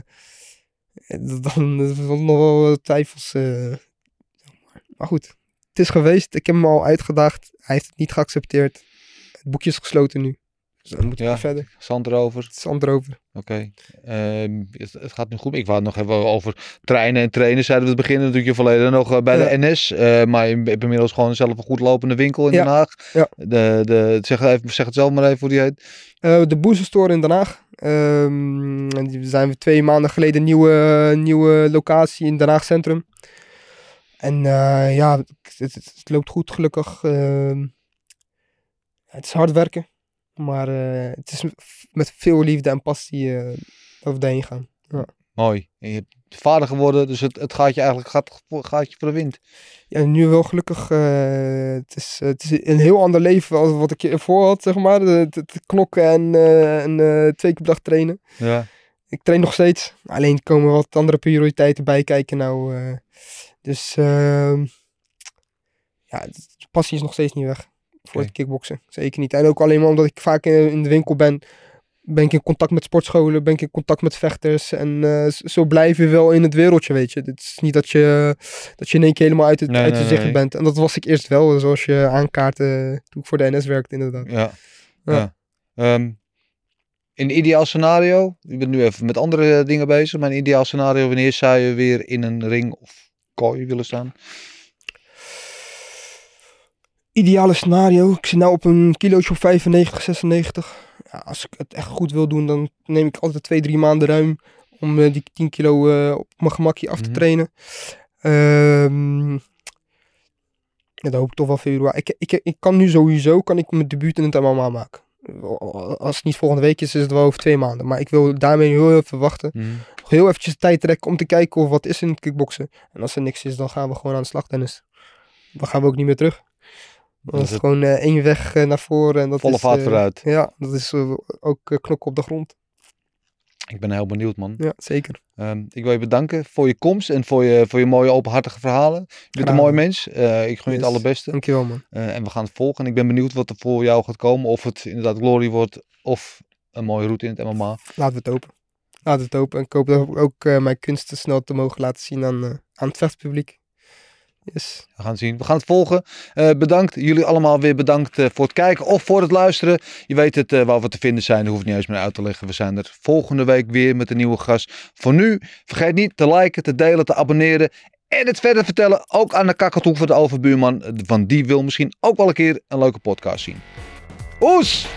dan er nog wel twijfels. eh. maar goed, het is geweest. Ik heb hem al uitgedaagd. Hij heeft het niet geaccepteerd. Het boekje is gesloten nu. Dus dan moeten we Ja. verder. Zand erover. Het is erover. Oké. Ehm, het, het gaat nu goed. Ik wou het nog even over trainen en trainen. Zeiden we het begin natuurlijk je verleden nog eh, bij de NS. eh, maar je hebt inmiddels gewoon zelf een goed lopende winkel in Ja. Den Haag. Ja. De, de, zeg, het even, zeg het zelf maar even hoe die heet. Eh, de Boezer Store in Den Haag. Ehm, en die zijn we twee maanden geleden nieuwe, nieuwe locatie in Den Haag Centrum. En eh, ja, het, het, het loopt goed gelukkig. Ehm, het is hard werken. Maar eh, het is met veel liefde en passie dat we daarheen gaan. Mooi. En je hebt vader geworden, dus het, het gaat je eigenlijk gaat, gaat je voor de wind. Ja, nu wel gelukkig. eh, het, is, het is een heel ander leven als wat ik ervoor had, zeg maar. Het, het knokken en, eh, en twee keer per dag trainen. Ja. Ik train nog steeds. Alleen komen wat andere prioriteiten bij kijken nou. dus ehm, ja, de passie is nog steeds niet weg voor het kickboksen. Zeker niet. En ook alleen maar omdat ik vaak in, in de winkel ben, ben ik in contact met sportscholen, ben ik in contact met vechters. En eh, zo blijf je wel in het wereldje, weet je. Het is niet dat je, dat je in één keer helemaal uit het, Nee, uit nee, je zicht nee. bent. En dat was ik eerst wel, zoals je aankaarten toen ik voor de NS werkte inderdaad. Ja. Ja. ja. Ehm, in ideaal scenario, ik ben nu even met andere dingen bezig, maar in ideaal scenario, wanneer zou je weer in een ring of kooi willen staan? Ideale scenario. Ik zit nou op een kilootje op 95, 96. Ja, als ik het echt goed wil doen, dan neem ik altijd twee, drie maanden ruim om eh, die 10 kilo eh, op mijn gemakje af te Mhm. trainen. Ehm ja, dat hoop ik toch wel februari. Ik, ik, ik kan nu sowieso kan ik mijn debuut in het MMA maken. Als het niet volgende week is, is het wel over twee maanden. Maar ik wil daarmee heel even wachten. Heel eventjes tijd trekken om te kijken of wat is in het kickboksen. En als er niks is, dan gaan we gewoon aan de slag, Dennis. Dan gaan we ook niet meer terug. Dan is het gewoon eh, één weg eh, naar voren. En dat Volle is, vaart eh, vooruit. Ja, dat is eh, ook eh, knokken op de grond. Ik ben heel benieuwd, man. Ja, zeker. Ehm, ik wil je bedanken voor je komst en voor je, voor je mooie openhartige verhalen. Je bent een mooi mens. Eh, ik gun je het allerbeste. Dankjewel, man. Eh, en we gaan het volgen. En ik ben benieuwd wat er voor jou gaat komen. Of het inderdaad glory wordt of een mooie route in het MMA. Laten we het open. Laten we het open. En ik hoop dat ik ook eh, mijn kunsten snel te mogen laten zien aan, eh, aan het vechtpubliek. Yes. We gaan zien. We gaan het volgen. Eh, bedankt. Jullie allemaal weer bedankt eh, voor het kijken of voor het luisteren. Je weet het eh, waar we te vinden zijn. Dat hoef ik niet eens meer uit te leggen. We zijn er volgende week weer met een nieuwe gast. Voor nu, vergeet niet te liken, te delen, te abonneren. En het verder vertellen. Ook aan de kakatoe van de overbuurman. Want die wil misschien ook wel een keer een leuke podcast zien. Oes!